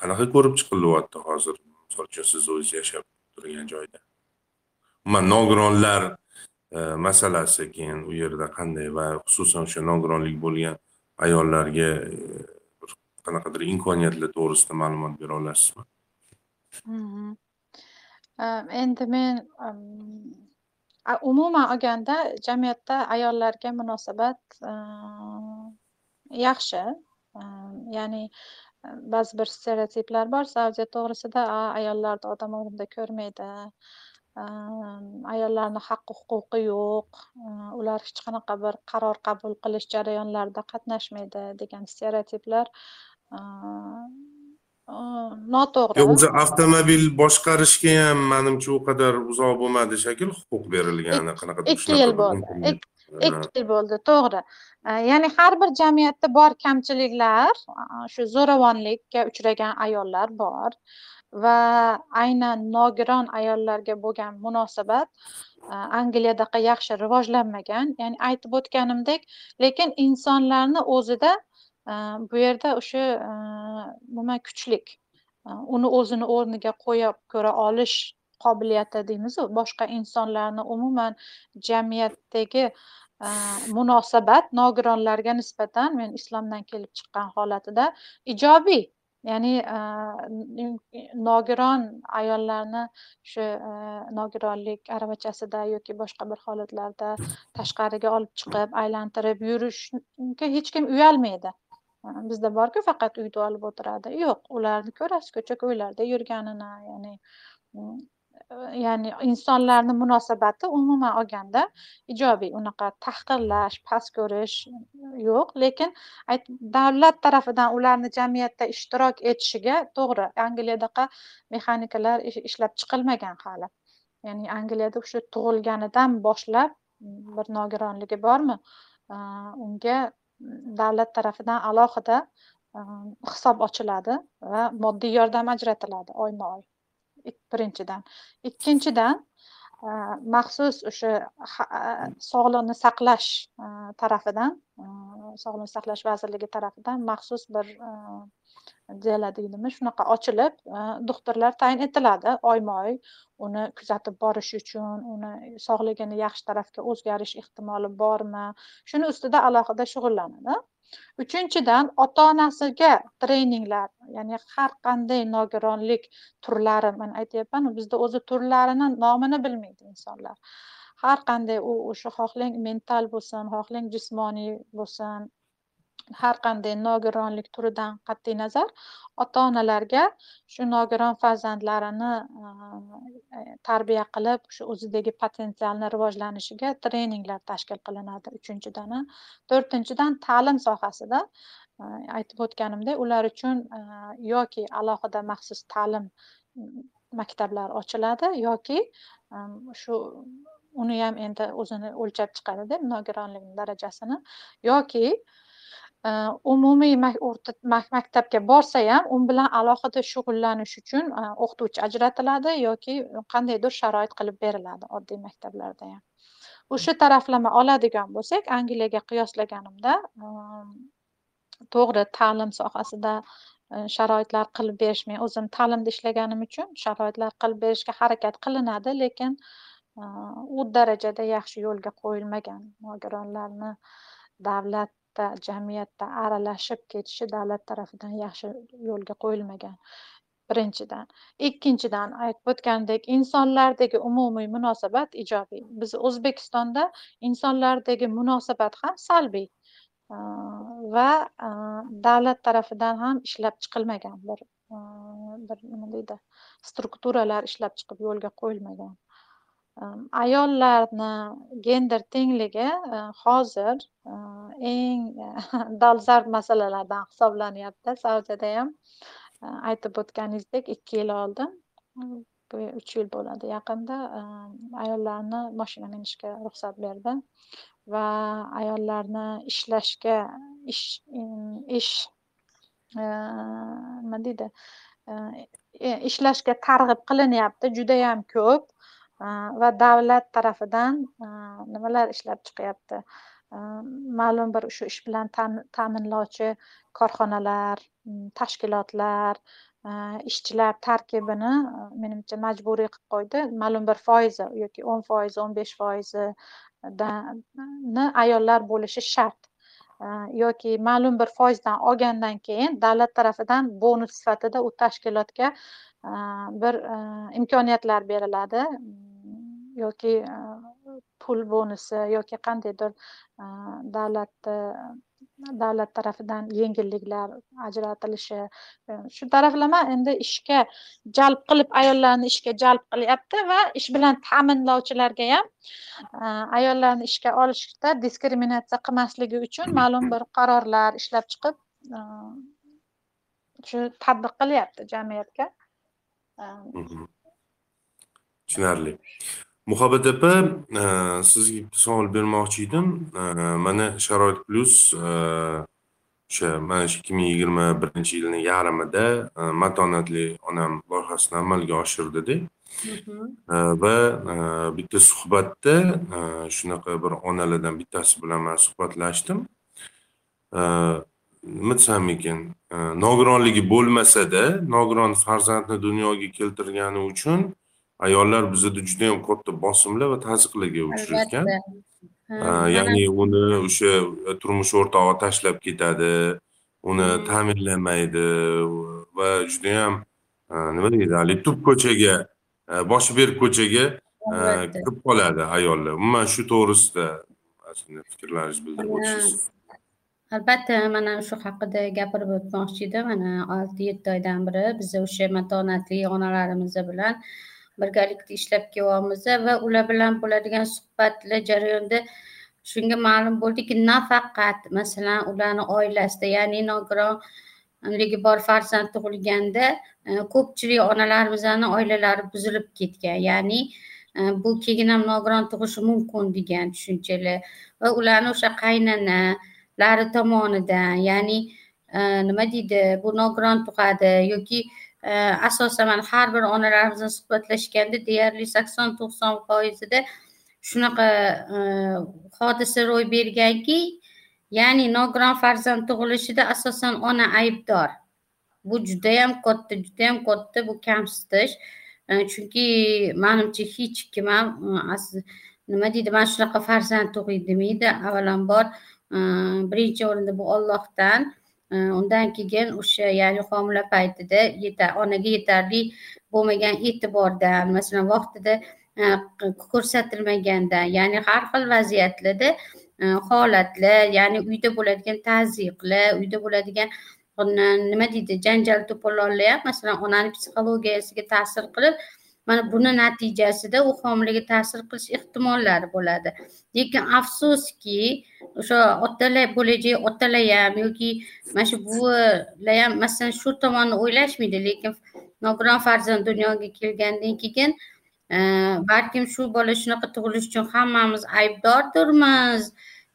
qanaqa ko'rib chiqilyapti hozir? Misol uchun siz o'zingiz yashab turgan joyda. Umuman nogironlar e, masalasi keyin u yerda qanday va xususan o'sha nogironlik bo'lgan ayollarga bir qanaqadir imkoniyatlar to'g'risida ma'lumot bera olasizmi? Endi men umuman olganda jamiyatda ayollarga munosabat ehm, yaxshi. Ehm, ya'ni ehm, ba'zi bir stereotiplar bor. Saudiya to'g'risida ayollarni odam o'rnida ko'rmaydi. Ayollarni haqqi huquqi yo'q. Ular hech qanaqa bir qaror qabul qilish jarayonlarida qatnashmaydi degan stereotiplar noto'g'ri. Yo'q o'zi avtomobil boshqarishga ham manimcha u qadar uzoq bo'lmadi shekilli huquq berilgani qanaqadir ikki yil bo'ldi. ikki yil bo'ldi to'g'ri. Ya'ni har bir jamiyatda bor kamchiliklar shu zo'ravonlikka uchragan ayollar bor va aynan nogiron ayollarga bo'lgan munosabat angliyadaqa yaxshi rivojlanmagan. Ya'ni aytib o'tganimdek lekin insonlarni o'zida bu yerda o'sha nima kuchlik uni o'zini o'rniga qo'yib ko'ra olish qobiliyati deymizu. Boshqa insonlarni umuman jamiyatdagi munosabat nogironlarga nisbatan men islomdan kelib chiqqan holatida ijobiy ya'ni nogiron ayollarni shu nogironlik aravachasida yoki boshqa bir holatlarda tashqariga olib chiqib aylantirib yurishga hech kim uyalmaydi. Bizda borku faqat uyda olib o'tiradi. Yo'q ularni ko'rasiz ko'cha ko'ylarda yurganini ya'ni mm, e, ya'ni insonlarni munosabati umuman olganda ijobiy. Unaqa tahqirlash past ko'rish mm, yo'q. Lekin davlat tarafidan ularni jamiyatda ishtirok etishiga to'g'ri angliyadaqa mexanikalar ishlab chiqilmagan hali. Ya'ni angliyada o'sha tug'ilganidan boshlab mm, bir nogironligi bormi e, unga davlat tarafidan alohida e, hisob ochiladi va moddiy yordam ajratiladi oyma oy. Birinchidan. Ikkinchidan e, maxsus o'sha e, sog'liqni saqlash tarafidan sog'liqni saqlash vazirligi tarafidan maxsus bir deyiladimi shunaqa ochilib e, doktorlar tayin etiladi oyma oy uni kuzatib borish uchun uni sog'lig'ini yaxshi tarafga o'zgarish ehtimoli bormi? Shuni ustida alohida shug'ullanadi. Uchinchidan ota onasiga treninglar ya'ni har qanday nogironlik turlari man aytyapman bizda o'zi turlarini nomini bilmaydi insonlar. Har qanday u o'sha xohlang mental bo'lsin xohlang jismoniy bo'lsin har qanday nogironlik turidan qat'iy nazar ota onalarga shu nogiron farzandlarini e, tarbiya qilib shu o'zidagi potensialni rivojlanishiga treninglar tashkil qilinadi uchinchidan to'rtinchidan ta'lim sohasida aytib o'tganimdek ular uchun yoki alohida maxsus ta'lim maktablar ochiladi yoki shu uni ham endi o'zini o'lchab chiqadida nogironlik darajasini yoki Э, umumiy o'rta maktabga borsa ham u bilan alohida shug'ullanish uchun e, o'qituvchi ajratiladi yoki qandaydir sharoit qilib beriladi oddiy maktablarda ham. O'sha taraflama oladigan bo'lsak angliyaga qiyoslaganimda e, to'g'ri ta'lim sohasida e, sharoitlar qilib berish men o'zim ta'limda ishlaganim uchun sharoitlar qilib berishga harakat qilinadi lekin u darajada yaxshi yo'lga qo'yilmagan nogironlarni davlat jamiyatda aralashib ketishi davlat tarafidan yaxshi yo'lga qo'yilmagan. Birinchidan. Ikkinchidan aytib o'tgandek insonlardagi umumiy munosabat ijobiy. Biz o'zbekistonda insonlardagi munosabat ham salbiy va davlat tarafidan ham ishlab chiqilmagan bir bir nima deydi strukturalar ishlab chiqib yo'lga qo'yilmagan. Ayollarni gender tengligi e, hozir e, eng e, dolzarb masalalardan hisoblanyapti. Saudiyada ham aytib o'tganingizdek ikki yil oldin uch yil bo'ladi yaqinda. Ayollarni mashina minishga ruxsat berdi va ayollarni ishlashga ish ish nima deydi? Ishlashga targ'ib qilinyapti. Judayam ko'p. Э, va davlat tarafidan э, nimalar ishlab chiqyapti? Э, ma'lum bir shu ish bilan ta'minlovchi korxonalar tashkilotlar e, ishchilar tarkibini e, menimcha majburiy qilib qo'ydi. Ma'lum bir foizi yoki o'n foizi o'n besh foizini ayollar bo'lishi shart. E, yoki ma'lum bir foizdan olgandan keyin davlat tarafidan bonus sifatida u tashkilotga bir imkoniyatlar beriladi. Yoki e, pul bonusi yoki qandaydir e, davlatni e, davlat tarafidan yengilliklar ajratilishi shu taraflama endi ishga jalb qilib ayollarni ishga jalb qilyapti va ish bilan ta'minlovchilarga ham ayollarni ishga olishda diskriminatsiya qilmasligi uchun ma'lum bir qarorlar ishlab chiqib shu tatbiq qilyapti jamiyatga. Tushunarli muhabbat opa e, sizga bitta savol bermoqchi edim. E, mana sharoit plyus e, o'sha mana shu ikki ming yigirma birinchi yilni yarmida matonatli onam loyihasini amalga oshirdida va bitta suhbatda shunaqa bir onalardan bittasi bilan man suhbatlashdim. Nima desam ekan nogironligi bo'lmasada nogiron farzandni dunyoga keltirgani uchun ayollar bizada judayam katta bosimlar va tazyiqlarga uchrayotgan ya'ni uni o'sha turmush o'rtog'i tashlab ketadi uni ta'minlamaydi va judayam nima deydi haligi tub ko'chaga boshi berk ko'chaga kirib qoladi ayollar. Umuman shu to'g'risida fikrlaringizni bildirib o'tsangiz albatta mana shu haqida gapirib o'tmoqchi edim. Mana olti yetti oydan beri biz o'sha matonatli onalarimiz bilan birgalikda ishlab kelyapmiz va ular bilan bo'ladigan suhbatlar jarayonida shunga ma'lum bo'ldiki nafaqat masalan ularni oilasida ya'ni nogironligi hm, bor farzand tug'ilganda e, ko'pchilik onalarimizni oilalari buzilib ketgan ya'ni e, bu keyin ham nogiron tug'ishi mumkin degan tushunchalar va ularni o'sha qaynonalari tomonidan ya'ni e, nima deydi bu nogiron tug'adi yoki Э, asosan mana har bir onalarimiz bilan suhbatlashganda deyarli sakson to'qson foizida shunaqa e, hodisa ro'y berganki ya'ni nogiron farzand tug'ilishida asosan ona aybdor. Bu judayam katta judayam katta bu kamsitish. E, chunki manimcha hech kim ham e, nima deydi mana shunaqa farzand tug'ay demaydi avvalambor birinchi o'rinda bu ollohdan undan keyin o'sha ya'ni homila paytida onaga yetarli bo'lmagan e'tibordan masalan vaqtida ko'rsatilmagandan ya'ni har xil vaziyatlarda holatlar ya'ni uyda bo'ladigan tazyiqlar uyda bo'ladigan nima deydi janjal to'polonlar ham masalan onani psixologiyasiga ta'sir qilib mana buni natijasida u homilaga ta'sir qilish ehtimollari bo'ladi. Lekin afsuski o'sha otalar bo'lajak otalar ham yoki mana shu buvilar ham masalan shu tomonni o'ylashmaydi lekin nogiron farzand dunyoga kelgandan keyin e, balkim shu bola shunaqa tug'ilishi uchun hammamiz aybdordirmiz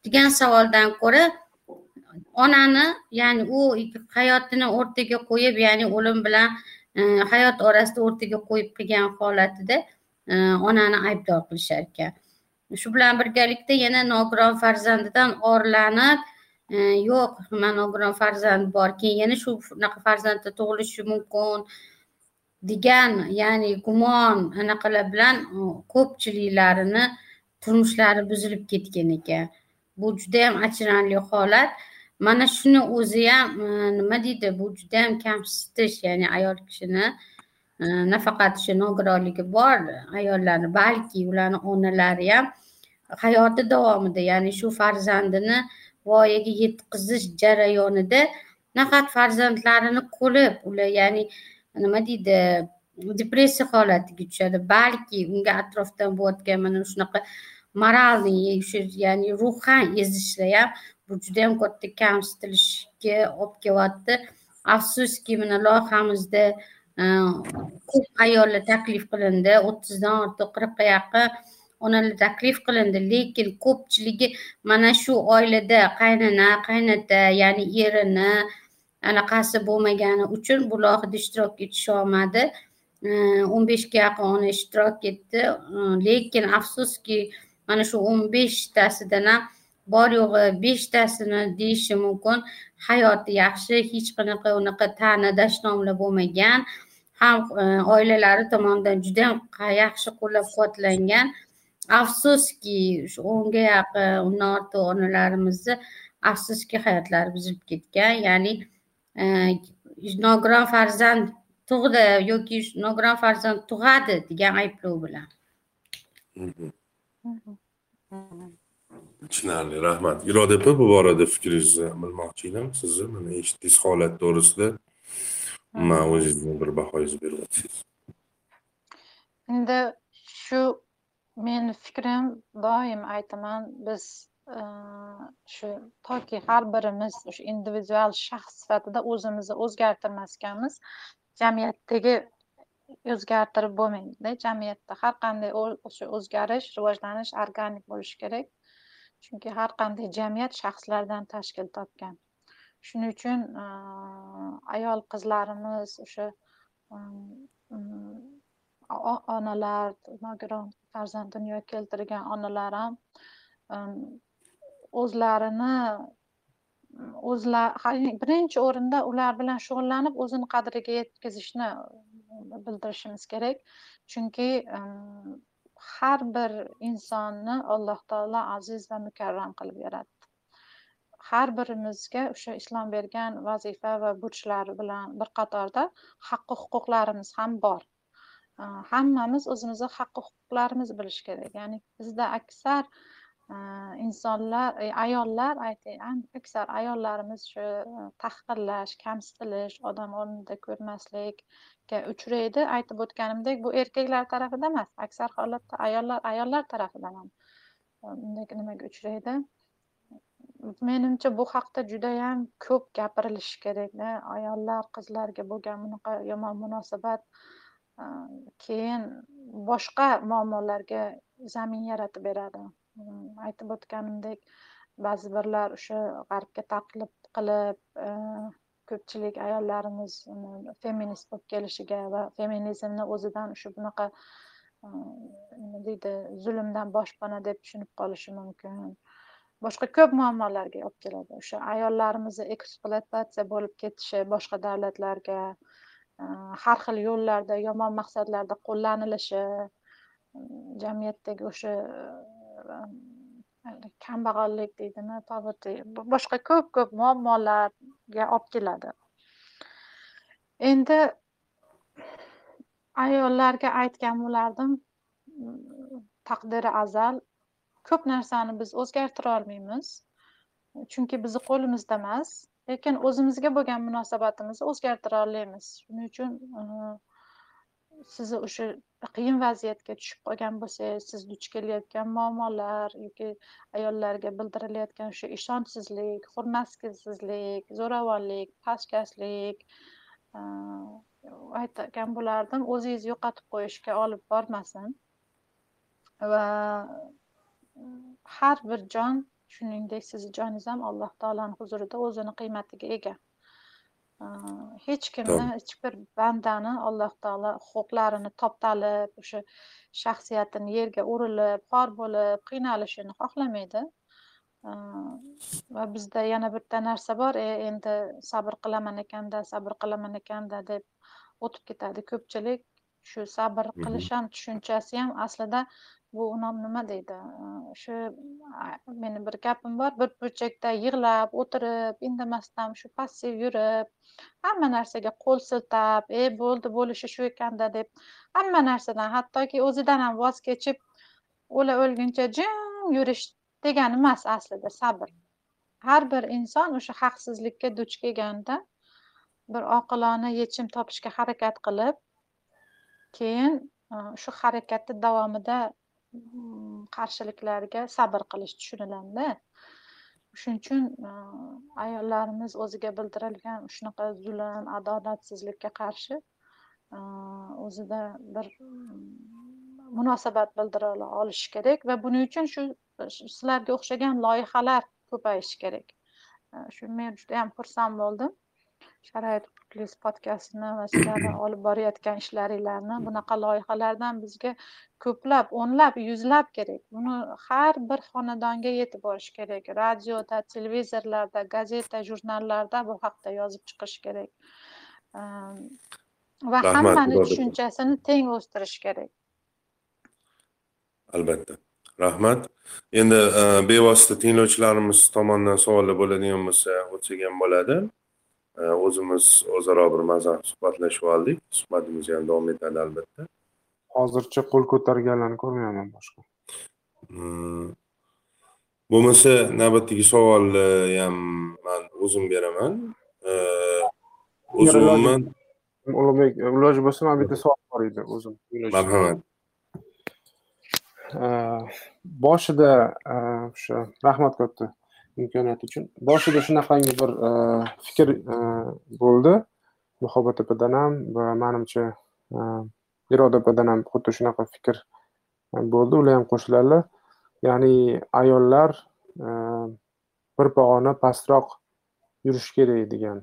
degan savoldan ko'ra onani ya'ni u hayotini o'rtaga qo'yib ya'ni o'lim bilan hayot orasida o'rtaga qo'yib qilgan holatida e, onani aybdor qilishar ekan shu bilan birgalikda yana nogiron farzandidan orlanib e, yo'q man nogiron farzand bor keyin yana shu shunaqa farzandda tug'ilishi mumkin degan ya'ni gumon anaqalar bilan e, ko'pchiliklarini turmushlari buzilib ketgan ekan. Bu judayam achinarli holat. Mana shuni o'zi ham e, nima deydi bu juda ham kamsitish ya'ni ayol kishini e, nafaqat shu nogironligi bor ayollarni balki ularni onalari ham hayoti davomida ya'ni shu farzandini voyaga yetkazish jarayonida nafaqat farzandlarini ko'rib ular ya'ni nima deydi depressiya holatiga tushadi balki unga atrofdan bo'layotgan mana shunaqa moralniy shu ya'ni ruhan ezishlar ham bu judayam katta kamsitilishga olib kelyapti afsuski mana loyihamizda e, ko'p ayollar taklif qilindi. O'ttizdan ortiq qirqqa yaqin onalar taklif qilindi. Lekin ko'pchiligi mana shu oilada qaynona qaynota ya'ni erini anaqasi bo'lmagani uchun bu loyihada ishtirok etisholmadi e, o'n beshga yaqin ona ishtirok etdi. E, lekin afsuski mana shu o'n beshtasidan ham bor yo'g'i beshtasini deyishi mumkin. Hayoti yaxshi hech qanaqa unaqa ta'na dashnomlar bo'lmagan. Ham e, oilalari tomonidan juda yam yaxshi qo'llab quvvatlangan afsuski shu o'nga yaqin undan ortiq onalarimizni afsuski hayotlari buzilib ketgan. Ya'ni e, nogiron farzand tug'di yoki nogiron farzand tug'adi degan ayblov bilan tushunarli rahmat. Iroda opa bu borada fikringizni bilmoqchi edim. Sizni mana eshitdingiz holat to'g'risida. Man o'zingizni bir bahoyingizni berib o'tsangiz endi shu meni fikrim doim aytaman biz e, shu toki har birimiz o'sha individual shaxs sifatida o'zimizni o'zgartirmas ekanmiz jamiyatdagi o'zgartirib bo'lmaydida. Jamiyatda har qanday o'sha o'zgarish rivojlanish organik bo'lishi kerak chunki har qanday jamiyat shaxslardan tashkil topgan. Shuning uchun ayol qizlarimiz o'sha um, um, onalar nogiron farzand dunyoga keltirgan onalar ham um, o'zlarini o'zlar birinchi o'rinda ular bilan shug'ullanib o'zini qadriga yetkazishni bildirishimiz kerak. Chunki har bir insonni alloh taolo aziz va mukarram qilib yaratdi. Har birimizga o'sha islom bergan vazifa va burchlar bilan bir qatorda haqqi huquqlarimiz ham bor. Hammamiz o'zimizni haqqi huquqlarimizni bilish kerak. Ya'ni bizda aksar insonlar e, ayollar ayollar aksar ayollarimiz shu e, tahqirlash kamsitilish odam o'rnida ko'rmaslikka uchraydi. Aytib o'tganimdek bu erkaklar tarafida emas aksar holatda ayollar ayollar tarafidan ham e, bunday nimaga uchraydi? Menimcha bu haqda judayam ko'p gapirilishi kerakda. Ayollar qizlarga bo'lgan bunaqa yomon munosabat keyin boshqa muammolarga zamin yaratib beradi. Aytib o'tganimdek ba'zi birlar o'sha g'arbga taqlid qilib e, ko'pchilik ayollarimiz feminist bo'lib kelishiga va feminizmni o'zidan shu bunaqa e, nima deydi zulmdan boshpana deb tushunib qolishi mumkin. Boshqa ko'p muammolarga olib keladi. O'sha ayollarimizni ekspluatatsiya bo'lib ketishi boshqa davlatlarga e, har xil yo'llarda yomon maqsadlarda qo'llanilishi jamiyatdagi o'sha kambag'allik deydimi boshqa ko'p ko'p muammolarga olib keladi. Endi ayollarga aytgan bo'lardim taqdiri azal. Ko'p narsani biz o'zgartira olmaymiz chunki bizni qo'limizda emas. Lekin o'zimizga bo'lgan munosabatimizni o'zgartira olamiz shuning uchun sizni o'sha qiyin vaziyatga tushib qolgan bo'lsangiz siz duch kelayotgan muammolar yoki ayollarga bildirilayotgan o'sha ishonchsizlik hurmatsizlik zo'ravonlik pastkashlik aytgan bo'lardim o'zingizni yo'qotib qo'yishga olib bormasin. Va har bir jon shuningdek sizni joningiz ham alloh taoloni huzurida o'zini qiymatiga ega. Hech kimni hech bir bandani alloh taolo huquqlarini toptalib o'sha shaxsiyatini yerga urilib xor bo'lib qiynalishini xohlamaydi. Va bizda yana bitta narsa bor e endi sabr qilaman ekanda sabr qilaman ekanda deb o'tib ketadi. Ko'pchilik shu sabr qilish ham tushunchasi ham aslida bu nom nima deydi? O'sha meni bir gapim bor bir burchakda yig'lab o'tirib indamasdan shu passiv yurib hamma narsaga qo'l siltab e bo'ldi bo'lishi shu ekanda deb hamma narsadan hattoki o'zidan ham voz kechib o'la o'lguncha jim yurish degani emas aslida sabr. Har bir inson o'sha haqsizlikka duch kelganda bir oqilona yechim topishga harakat qilib keyin shu harakati davomida Hmm, qarshiliklarga sabr qilish tushuniladida shuning uchun e, ayollarimiz o'ziga bildirilgan shunaqa zulm adolatsizlikka qarshi e, o'zida bir mm, munosabat bildira olishi kerak va buning uchun shu sizlarga o'xshagan loyihalar ko'payishi kerak. E, shu men judayam xursand bo'ldim. Sharoit plus podkastini va sizlarni olib borayotgan ishlaringlarni bunaqa loyihalardan bizga ko'plab o'nlab yuzlab kerak. Buni har bir xonadonga yetib borish kerak. Radioda televizorlarda gazeta jurnallarda bu haqda yozib chiqish kerak. Va hammani tushunchasini teng o'stirish kerak. Albatta. Rahmat. Endi bevosita tinglovchilarimiz tomonidan savollar bo'ladigan bo'lsa o'tsak ham bo'ladi o'zimiz o'zaro bir maza suhbatlashib oldik. Suhbatimiz ham davom etadi albatta. Hozircha qo'l ko'targanlarni ko'rmayapman boshqa. Hmm. bo'lmasa navbatdagi savolni ham man o'zim beraman. O'zi umuman ulug'bek iloji bo'lsa man bitta savol bor edi o'zim marhamat. Boshida o'sha rahmat katta imkoniyati uchun. Boshida shunaqangi bir e, fikr e, bo'ldi. Muhabbat opadan ham va manimcha e, iroda opadan ham xuddi shunaqa fikr bo'ldi. Ular ham qo'shiladilar ya'ni ayollar bir pog'ona pastroq yurishi kerak degan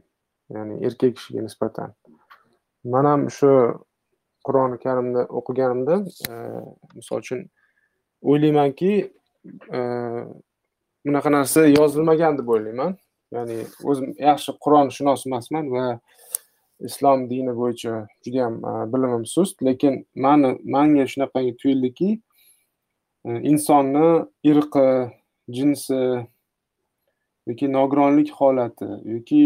ya'ni erkak kishiga nisbatan. Man ham shu qur'oni karimda o'qiganimda misol uchun o'ylaymanki bunaqa narsa yozilmagan deb o'ylayman. Ya'ni o'zim yaxshi qur'onshunos emasman va islom dini bo'yicha judayam e, bilimim sust lekin mani manga shunaqangi tuyuldiki e, insonni irqi jinsi yoki nogironlik holati yoki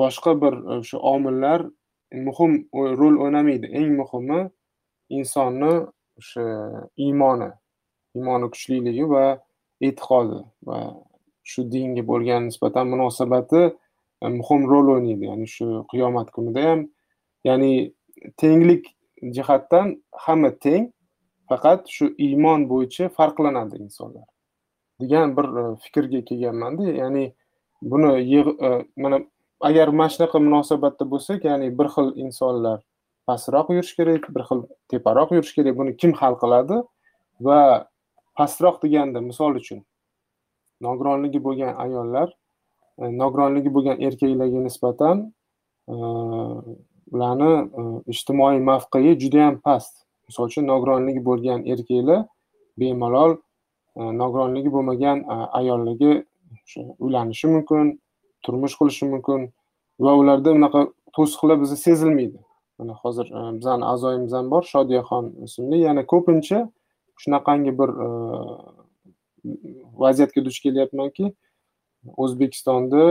boshqa bir e, o'sha omillar muhim rol o'ynamaydi. Eng muhimi insonni o'sha iymoni iymoni kuchliligi va e'tiqodi va shu dinga bo'lgan nisbatan munosabati e, muhim rol o'ynaydi. Ya'ni shu qiyomat kunida ham ya'ni tenglik jihatdan hamma teng faqat shu iymon bo'yicha farqlanadi insonlar. Degan bir e, fikrga kelganmanda ya'ni buni e, mana agar mana shunaqa munosabatda bo'lsak ya'ni bir xil insonlar pastroq yurish kerak bir xil teparoq yurish kerak. Buni kim hal qiladi va pastroq deganda misol uchun nogironligi bo'lgan ayollar e, nogironligi bo'lgan erkaklarga nisbatan e, ularni e, ijtimoiy mavqei judayam past. Misol uchun nogironligi bo'lgan erkaklar bemalol nogironligi bo'lmagan ayollarga uylanishi mumkin turmush qurishi mumkin va ularda unaqa to'siqlar bizga sezilmaydi. Mana hozir bizani a'zoyimiz ham bor shodiyaxon ismli yana ko'pincha shunaqangi bir e, vaziyatga duch kelyapmanki o'zbekistonda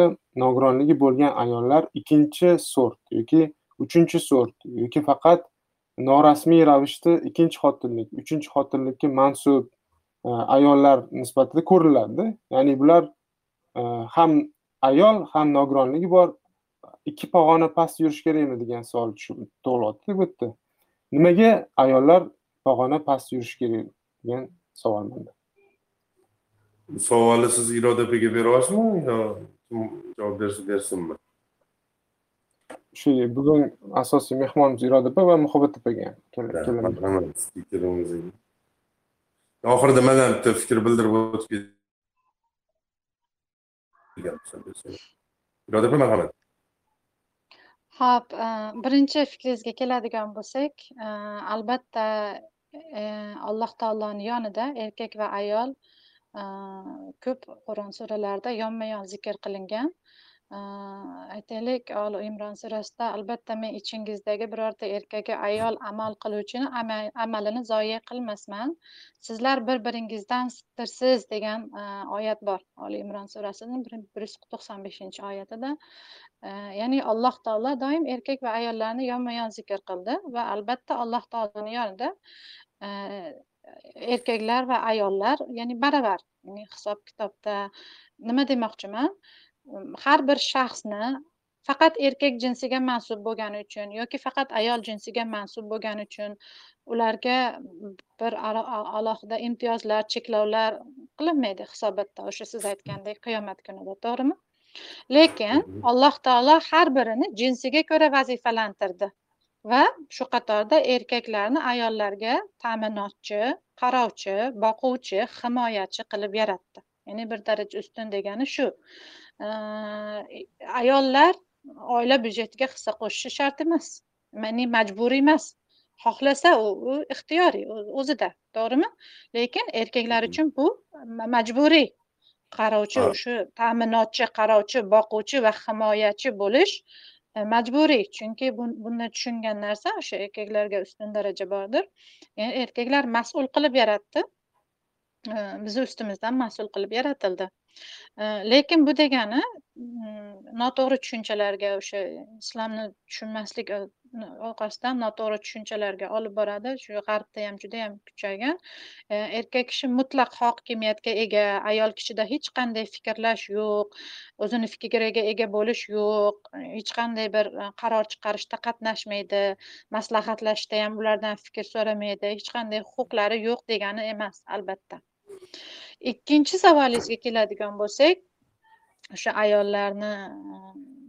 nogironligi bo'lgan ayollar ikkinchi sort yoki uchinchi sort yoki faqat norasmiy ravishda ikkinchi xotinlik uchinchi xotinlikka mansub e, ayollar nisbatida ko'riladida ya'ni bular e, ham ayol ham nogironligi bor. Ikki pog'ona past yurish kerakmi degan savol tug'ilyapti bu yerda nimaga ayollar pog'ona past yurishi kerak degan savol menda. Savolni siz iroda opaga beryapsizmi yo javob bersinmi? Shu bugun asosiy mehmonimiz iroda opa va muhabbat opaga oxirida man ham bitta fikr bildirib o'tib iroda opa marhamat ho'p e, birinchi fikringizga keladigan bo'lsak e, albatta e, alloh taoloni yonida erkak va ayol e, ko'p qur'on suralarida yonma yon zikr qilingan. Э, aytaylik oli imron surasida albatta men ichingizdagi birorta erkagi ayol amal qiluvchini amalini zoye qilmasman. Sizlar bir biringizdandirsiz degan e, oyat bor. Oli imron surasini bir yuz to'qson beshinchi oyatida. E, ya'ni alloh taolo doim erkak va ayollarni yonma yon zikr qildi va albatta alloh taoloni yonida e, erkaklar va ayollar ya'ni baravar ya'ni hisob kitobda nima demoqchiman? Har bir shaxsni faqat erkak jinsiga mansub bo'lgani uchun yoki faqat ayol jinsiga mansub bo'lgani uchun ularga bir alohida imtiyozlar cheklovlar qilinmaydi hisobotda. O'sha siz aytgandek qiyomat kunida to'g'rimi? Lekin alloh taolo har birini jinsiga ko'ra vazifalantirdi va shu qatorda erkaklarni ayollarga ta'minotchi qarovchi boquvchi himoyachi qilib yaratdi. Ya'ni bir daraja ustun degani shu ayollar oila byudjetiga hissa qo'shishi shart emas. Ya'ni majburiy emas. Xohlasa u ixtiyoriy o'zida to'g'rimi? Lekin erkaklar uchun bu majburiy. Qarovchi shu ta'minotchi qarovchi boquvchi va himoyachi bo'lish E, majburiy. Chunki buni tushungan narsa o'sha erkaklarga ustun daraja bordir. Erkaklar mas'ul qilib yaratdi. E, bizni ustimizdan mas'ul qilib yaratildi. e, lekin bu degani noto'g'ri tushunchalarga o'sha islomni tushunmaslik orqasidan noto'g'ri tushunchalarga olib boradi. Shu g'arbda ham juda yam kuchaygan erkak kishi mutlaq hokimiyatga ega ayol kishida hech qanday fikrlash yo'q o'zini fikriga ega bo'lish yo'q hech qanday bir qaror chiqarishda qatnashmaydi maslahatlashishda ham ulardan fikr so'ramaydi hech qanday huquqlari yo'q degani emas albatta. Ikkinchi savolingizga keladigan bo'lsak o'sha ayollarni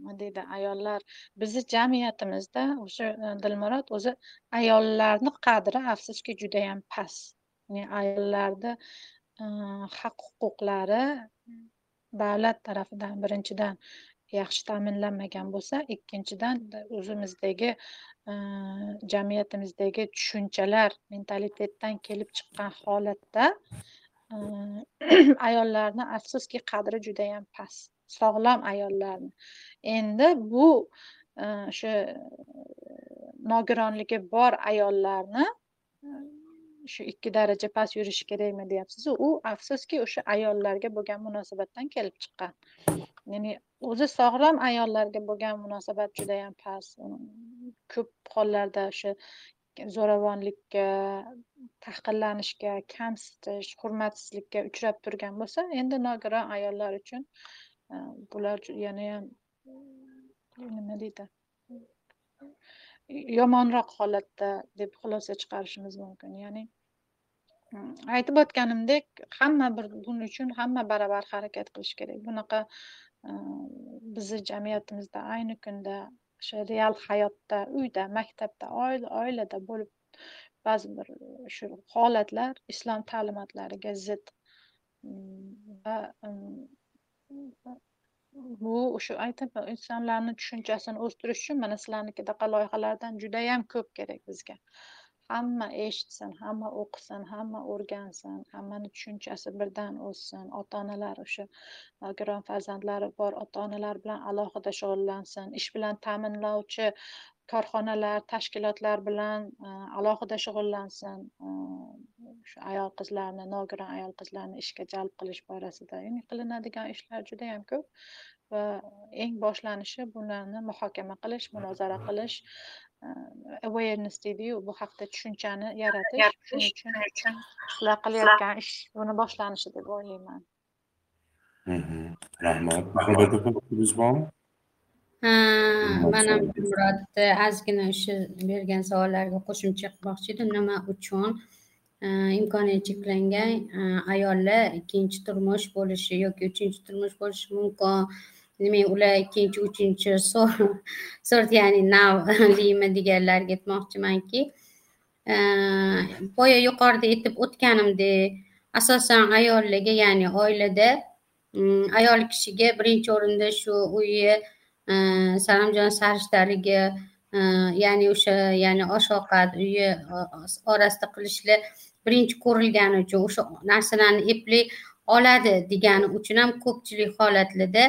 nima deydi ayollar bizni jamiyatimizda o'sha dilmurod o'zi ayollarni qadri afsuski judayam past. Ya'ni ayollarni haq huquqlari davlat tarafidan birinchidan yaxshi ta'minlanmagan bo'lsa ikkinchidan o'zimizdagi jamiyatimizdagi tushunchalar mentalitetdan kelib chiqqan holatda ayollarni afsuski qadri judayam past sog'lom ayollarni. Endi bu o'sha nogironligi bor ayollarni shu ikki daraja past yurishi kerakmi deyapsizu u afsuski o'sha ayollarga bo'lgan munosabatdan kelib chiqqan. Ya'ni o'zi sog'lom ayollarga bo'lgan munosabat judayam past. Ko'p hollarda o'sha zo'ravonlikka tahqirlanishga kamsitish hurmatsizlikka uchrab turgan bo'lsa endi nogiron ayollar uchun e, bular yanayam nima deydi? Yomonroq holatda deb xulosa chiqarishimiz mumkin. Ya'ni hmm, aytib o'tganimdek hamma bir buning uchun hamma baravar harakat qilishi kerak. Bunaqa e, bizni jamiyatimizda ayni kunda o'sha real hayotda uyda maktabda oila oilada bo'lib ba'zi bir e, shu holatlar islom ta'limotlariga zid. Mm, va mm, mm, bu o'sha aytaman insonlarni tushunchasini o'stirish uchun mana sizlarnikidaqa loyihalardan judayam ko'p kerak bizga. Hamma eshitsin hamma o'qisin hamma o'rgansin hammani tushunchasi birdan o'ssin ota onalar o'sha uh, nogiron farzandlari bor ota onalar bilan alohida shug'ullansin. Ish bilan ta'minlovchi korxonalar tashkilotlar bilan uh, alohida shug'ullansin. Uh, shu ayol qizlarni nogiron ayol qizlarni ishga jalb qilish borasida ya'ni qilinadigan ishlar juda yam ko'p va eng boshlanishi bularni muhokama qilish munozara qilish awareness deydiyu bu haqda tushunchani yaratish shuning uchun sizlar qilayotgan ish buni boshlanishi deb o'ylayman. Rahmat. Mahmud aka fikringiz bormi? Ha man ham murod ozgina o'sha bergan savollarga qo'shimcha qilmoqchi edim. Nima uchun? Imkoniyati cheklangan ayollar ikkinchi turmush bo'lishi yoki uchinchi turmush bo'lishi mumkin demak ular ikkinchi uchinchi sort ya'ni navlimi deganlarga aytmoqchimanki boya yuqorida aytib o'tganimdek asosan ayollarga ya'ni oilada mm, ayol kishiga birinchi o'rinda shu uyi salomjon salimjon sarishlariga ya'ni o'sha ya'ni osh ovqat uyi orasida qilishlar birinchi ko'rilgani uchun o'sha narsalarni eplay oladi degani uchun ham ko'pchilik holatlarda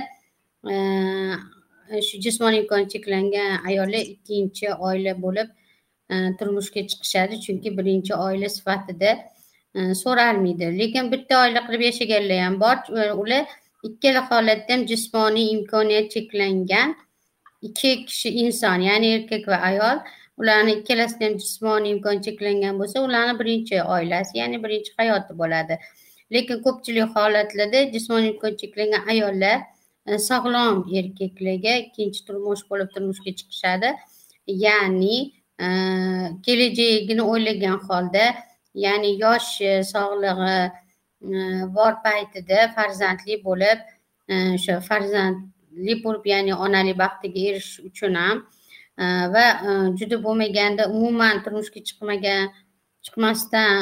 shu jismoniy imkoni cheklangan ayollar ikkinchi oila bo'lib e, turmushga chiqishadi. Chunki birinchi oila sifatida e, so'ralmaydi. Lekin bitta oila qilib yashaganlar ham bor. E, ular ikkala holatda ham jismoniy imkoniyat cheklangan ikki kishi inson ya'ni erkak va ayol. Ularni ikkalasida ham jismoniy imkon cheklangan bo'lsa ularni birinchi oilasi ya'ni birinchi hayoti bo'ladi. Lekin ko'pchilik holatlarda jismoniy imkon cheklangan ayollar Э, sog'lom erkaklarga ikkinchi turmush bo'lib turmushga chiqishadi. Ya'ni e, kelajagini o'ylagan holda ya'ni yoshi e, sog'lig'i e, bor paytida farzandli bo'lib o'sha farzandli bo'lib ya'ni onalik baxtiga erishish uchun ham va juda bo'lmaganda umuman turmushga chiqmagan chiqmasdan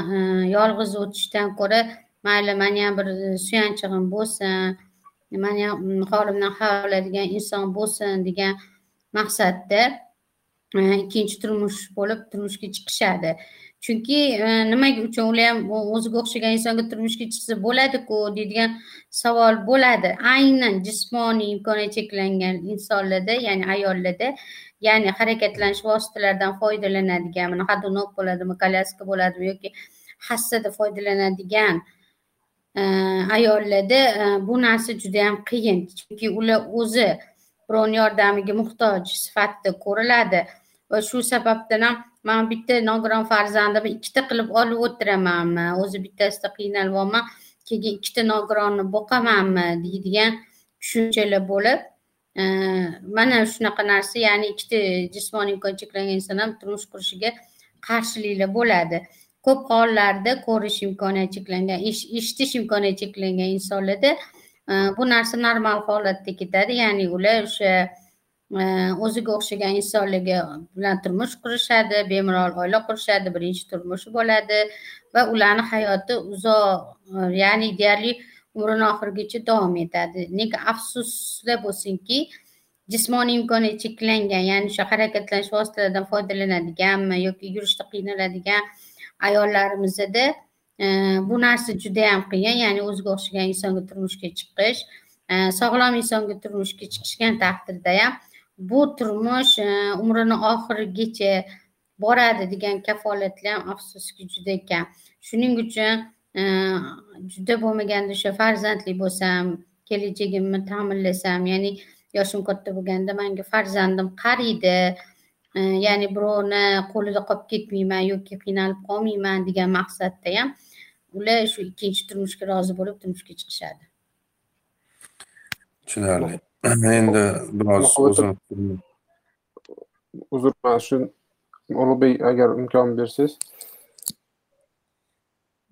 yolg'iz o'tishdan ko'ra mayli mani ham bir suyanchig'im bo'lsin mani ham mm, holimdan hal oladigan inson bo'lsin degan maqsadda e, ikkinchi turmush bo'lib turmushga chiqishadi. Chunki nima nimaga uchun ular ham o'ziga o'xshagan insonga turmushga chiqsa bo'ladiku deydigan savol bo'ladi. Aynan jismoniy imkoniyati cheklangan insonlarda ya'ni ayollarda ya'ni harakatlanish vositalaridan foydalanadigan mana ходунок bo'ladimi kolyaska bo'ladimi yoki hassada foydalanadigan Э, ayollarda э, bu narsa juda yam qiyin. Chunki ular o'zi birovni yordamiga muhtoj sifatida ko'riladi. Va shu sababdan ham man bitta nogiron farzandimni ikkita qilib olib o'tiramanmi? O'zi bittasida qiynalyapman keyin ikkita nogironni boqamanmi? deydigan tushunchalar bo'lib e, mana shunaqa narsa ya'ni ikkita jismoniy imkon cheklangan inson ham turmush qurishiga qarshiliklar bo'ladi. Ko'p hollarda ko'rish imkoniyati cheklangan eshitish imkoniyati cheklangan insonlarda e, bu narsa normal holatda ketadi. Ya'ni ular o'sha e, o'ziga o'xshagan insonlarga bilan turmush qurishadi bemalol oila qurishadi birinchi turmushi bo'ladi va ularni hayoti uzoq e, ya'ni deyarli umrini oxirigacha davom etadi. Lekin afsuslar bo'lsinki jismoniy imkoniyati cheklangan ya'ni o'sha harakatlanish vositalaridan foydalanadiganmi yoki yurishda qiynaladigan ayollarimizda e, bu narsa juda yam qiyin. Ya'ni o'ziga o'xshagan insonga turmushga chiqish e, sog'lom insonga turmushga chiqishgan taqdirda ham bu turmush e, umrini oxirigacha boradi degan kafolatlar ham afsuski juda kam. Shuning uchun juda bo'lmaganda o'sha farzandli bo'lsam kelajagimni ta'minlasam ya'ni yoshim katta bo'lganda manga farzandim qariydi ya'ni birovni qo'lida qolib ketmayman yoki qiynalib qolmayman degan maqsadda ham ular shu ikkinchi turmushga rozi bo'lib turmushga chiqishadi tushunarli endi biroz uzr man shu ulug'bek agar imkon bersangiz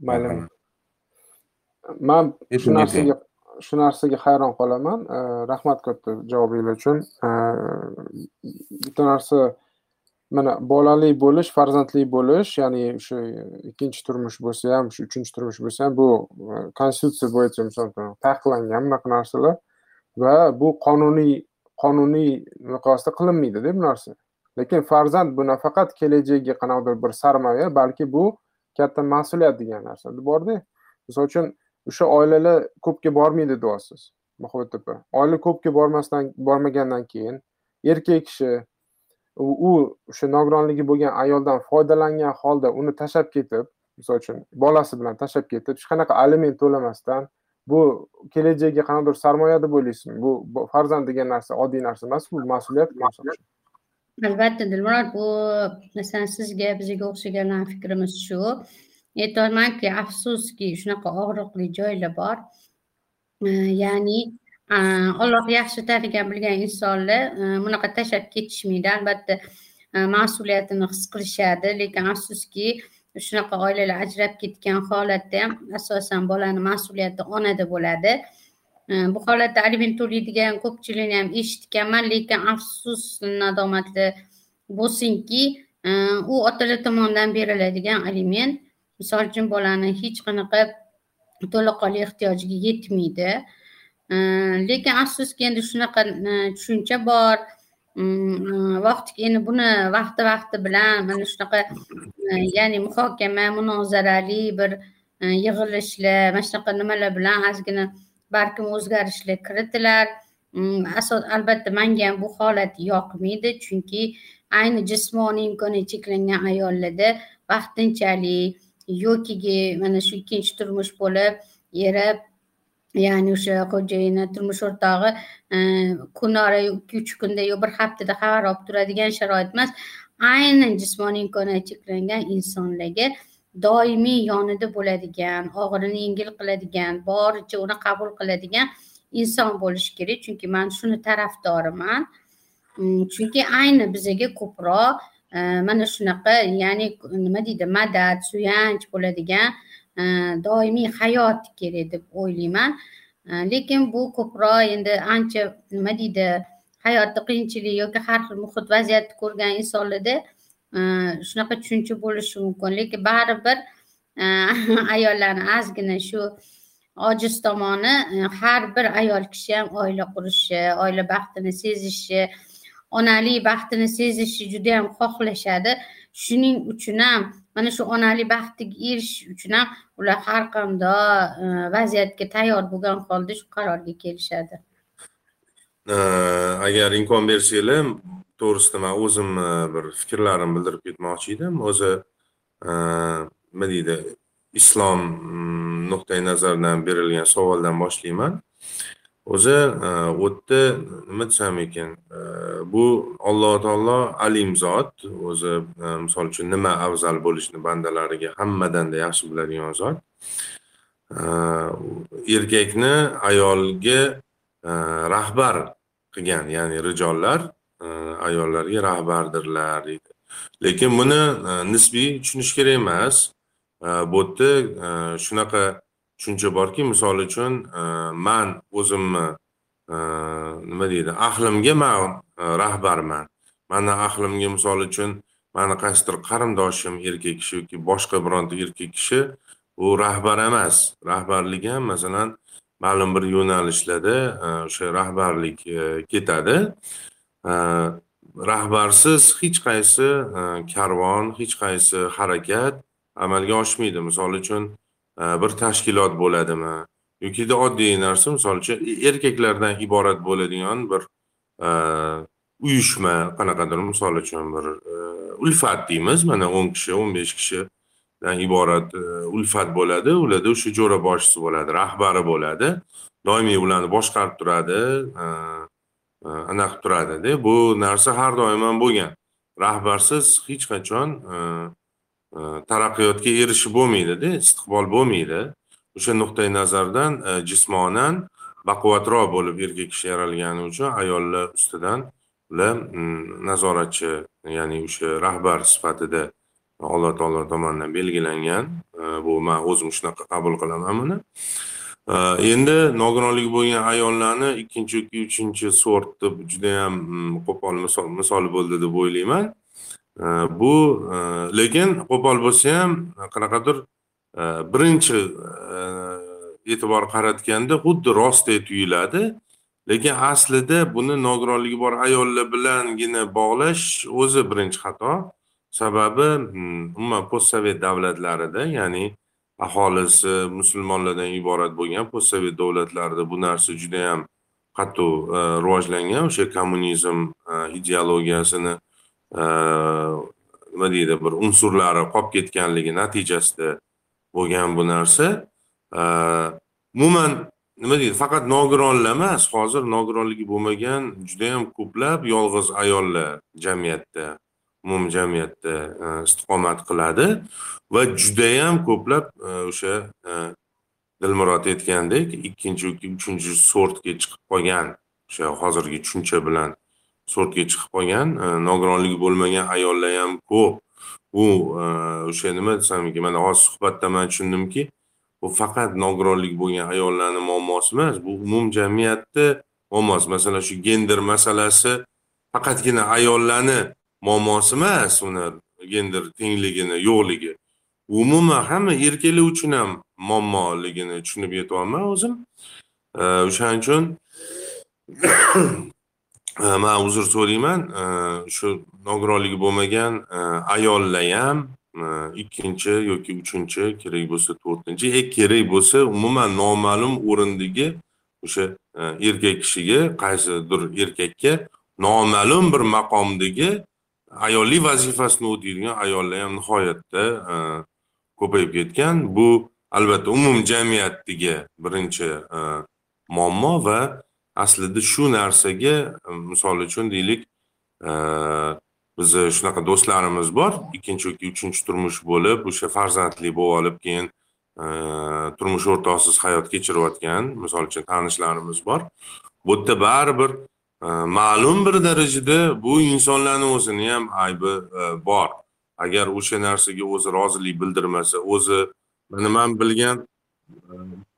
mayli man shu narsaga shu narsaga hayron qolaman rahmat katta javobinglar uchun bitta narsa mana bolali bo'lish farzandli bo'lish ya'ni o'sha ikkinchi turmush bo'lsa ham shu uchinchi turmush bo'lsa ham bu e, konstitutsiya bo'yicha misol uchun taqiqlangan bunaqa narsalar va bu qonuniy qonuniy miqyosda qilinmaydida bu narsa. Lekin farzand bu nafaqat kelajagiga qanaqadir bir sarmoya balki bu katta mas'uliyat degan narsa borda. Misol uchun o'sha oilalar ko'pga bormaydi deyapsiz mahmud opa. Oila ko'pga bormasdan bormagandan keyin erkak kishi u o'sha nogironligi bo'lgan ayoldan foydalangan holda uni tashlab ketib misol uchun bolasi bilan tashlab ketib hech qanaqa aliment to'lamasdan bu kelajagiga qanaqadir sarmoya deb o'ylaysizmi bu farzand degan narsa oddiy narsa emas bu mas'uliyat albatta dilmurod bu masalan sizga bizga o'xshaganlar fikrimiz shu. Aytyapmanki afsuski shunaqa og'riqli joylar bor. Ya'ni alloh yaxshi tanigan bilgan insonlar e, bunaqa tashlab ketishmaydi albatta. E, mas'uliyatini his qilishadi lekin afsuski shunaqa oilalar ajrab ketgan holatda ham asosan bolani mas'uliyati onada bo'ladi. E, bu holatda aliment to'laydigan ko'pchilikni ham eshitganman lekin afsus nadomatli bo'lsinki u otalar tomonidan beriladigan aliment misol uchun bolani hech qanaqa to'laqonli ehtiyojiga yetmaydi. Lekin afsuski endi shunaqa e, tushuncha bor. E, vaqti endi buni vaqti vaqti bilan mana shunaqa e, ya'ni muhokama munozarali bir yig'ilishlar mana shunaqa nimalar bilan ozgina balkim o'zgarishlar kiritilar. Asos albatta manga ham bu holat yoqmaydi chunki ayni jismoniy imkoniyati cheklangan ayollarda vaqtinchalik yoki mana shu ikkinchi turmush bo'lib eri ya'ni o'sha xo'jayini turmush o'rtog'i e, kunora ikki uch kunda yo bir haftada xabar olib turadigan sharoit emas. Aynan jismoniy imkoniyati cheklangan insonlarga doimiy yonida bo'ladigan og'irini yengil qiladigan boricha uni qabul qiladigan inson bo'lishi kerak. Chunki man shuni tarafdoriman. Mm, chunki ayni bizaga ko'proq e, mana shunaqa ya'ni nima deydi madad suyanch bo'ladigan Э, doimiy hayot kerak deb o'ylayman. Э, lekin bu ko'proq endi ancha nima deydi hayotda qiyinchilik yoki har xil muhit vaziyatni ko'rgan insonlarda э, shunaqa tushuncha bo'lishi mumkin. Lekin baribir ayollarni ozgina shu ojiz tomoni har bir ayol kishi ham oila qurishi oila baxtini sezishi onalik baxtini sezishi juda yam xohlashadi. Shuning uchun ham mana shu onali baxtiga erishish uchun ham ular har qanday e, vaziyatga tayyor bo'lgan holda shu qarorga kelishadi. E, agar imkon bersanglar to'g'risida man o'zimni e, bir fikrlarimni bildirib ketmoqchi edim. O'zi nima deydi islom mm, nuqtai nazaridan berilgan savoldan boshlayman. O'zi e, u yerda nima desam ekan e, bu alloh taolo alim zot o'zi e, misol uchun nima afzal bo'lishini bandalariga hammadanda yaxshi biladigan zot. Erkakni ayolga rahbar qilgan ya'ni rijollar ayollarga rahbardirlar deydi. Lekin buni nisbiy tushunish kerak emas. Bu yerda shunaqa tushuncha borki misol uchun e, man o'zimni e, nima deydi ahlimga man e, rahbarman. Mani ahlimga misol uchun mani qaysidir qarindoshim erkak kishi yoki boshqa bironta erkak kishi u rahbar emas. Rahbarlik ham masalan ma'lum bir yo'nalishlarda o'sha rahbarlik ketadi. Rahbarsiz hech qaysi karvon hech qaysi harakat amalga oshmaydi. Misol uchun bir tashkilot bo'ladimi? Yokida oddiy narsa misol uchun e, erkaklardan iborat bo'ladigan bir e, uyushma qanaqadir misol uchun bir e, ulfat deymiz. Mana o'n kishi o'n besh kishidan iborat ulfat bo'ladi. Ularda o'sha jo'ra boshchisi bo'ladi rahbari bo'ladi. Doimiy ularni boshqarib turadi anaqa qilib turadida. Bu narsa har doim ham bo'lgan. Rahbarsiz hech qachon Э, taraqqiyotga erishib bo'lmaydida istiqbol bo'lmaydi. O'sha nuqtai nazardan e, jismonan baquvvatroq bo'lib erkak kishi yaralgani uchun ayollar ustidan ular nazoratchi ya'ni o'sha rahbar sifatida alloh taolo tomonidan belgilangan e, bu man o'zim shunaqa qabul qilaman buni. E, endi nogironligi bo'lgan ayollarni ikkinchi yoki uchinchi sort deb judayam mm, qo'pol misol bo'ldi deb o'ylayman. Bu lekin qo'pol bo'lsa ham qanaqadir birinchi e'tibor qaratganda xuddi rostdek tuyuladi lekin aslida buni nogironligi bor ayollar bilangina bog'lash o'zi birinchi xato sababi umuman postsovet davlatlarida ya'ni aholisi musulmonlardan iborat bo'lgan postsovet davlatlarida bu narsa judayam qattiq rivojlangan o'sha kommunizm ideologiyasini nima deydi bir unsurlari qolib ketganligi natijasida bo'lgan bu narsa. Umuman nima deydi faqat nogironlar emas hozir nogironligi bo'lmagan judayam ko'plab yolg'iz ayollar jamiyatda umumjamiyatda istiqomat qiladi va judayam ko'plab o'sha dilmurod aytgandek ikkinchi yoki uchinchi sortga chiqib qolgan o'sha hozirgi tushuncha bilan sortga chiqib qolgan e, nogironligi bo'lmagan ayollar ham ko'p. Bu e, o'sha nima desam ekan mana hozir suhbatda man tushundimki bu faqat nogironligi bo'lgan ayollarni muammosi emas bu umumjamiyatni muammosi. Masalan shu gender masalasi faqatgina ayollarni muammosi emas uni gender tengligini yo'qligi. Umuman hamma erkaklar uchun ham muammoligini tushunib yetyapman o'zim e, o'shaning uchun man uzr so'rayman. Shu nogironligi bo'lmagan e, ayollar ham e, ikkinchi yoki uchinchi kerak bo'lsa to'rtinchi e kerak bo'lsa umuman noma'lum o'rindagi o'sha e, erkak kishiga qaysidir erkakka noma'lum bir maqomdagi ayollik vazifasini o'taydigan ayollar ham nihoyatda ko'payib ketgan. Bu albatta umumjamiyatdagi birinchi muammo va aslida shu narsaga e, misol uchun deylik e, bizni shunaqa do'stlarimiz bor. Ikkinchi yoki uchinchi turmush bo'lib o'sha farzandli bo'lib olib keyin e, turmush o'rtog'siz hayot kechirayotgan misol uchun tanishlarimiz bor. Bu yerda baribir ma'lum bir darajada bu insonlarni o'zini ham aybi bor. Agar o'sha narsaga o'zi rozilik bildirmasa o'zi mana man bilgan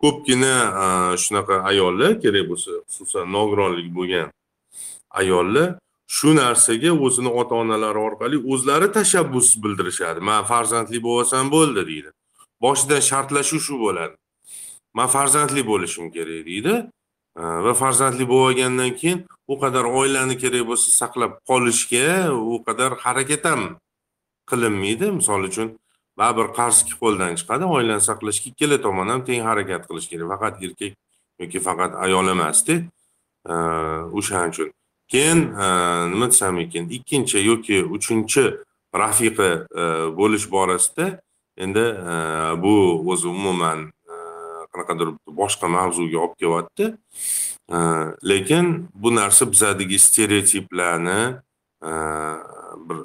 ko'pgina e, shunaqa ayollar kerak bo'lsa xususan nogironlik bo'lgan ayollar shu narsaga o'zini ota onalari orqali o'zlari tashabbus bildirishadi. Man farzandli bo'lsam bo'ldi deydi. Boshidan shartlashuv shu bo'ladi. Man farzandli bo'lishim kerak deydi. E, va farzandli bo'lgandan keyin u qadar oilani kerak bo'lsa saqlab qolishga u qadar harakat ham qilinmaydi. Misol uchun baribir qarz qo'ldan chiqadi oilani saqlashga ikkala tomon ham teng harakat qilish kerak. Faqat erkak yoki faqat ayol emasda o'shaning uchun. Keyin e, nima desam ekan ikkinchi yoki uchinchi rafiqa e, bo'lish borasida endi e, bu o'zi umuman qanaqadir boshqa mavzuga olib kelyapti. Lekin bu narsa bizadagi stereotiplarni bir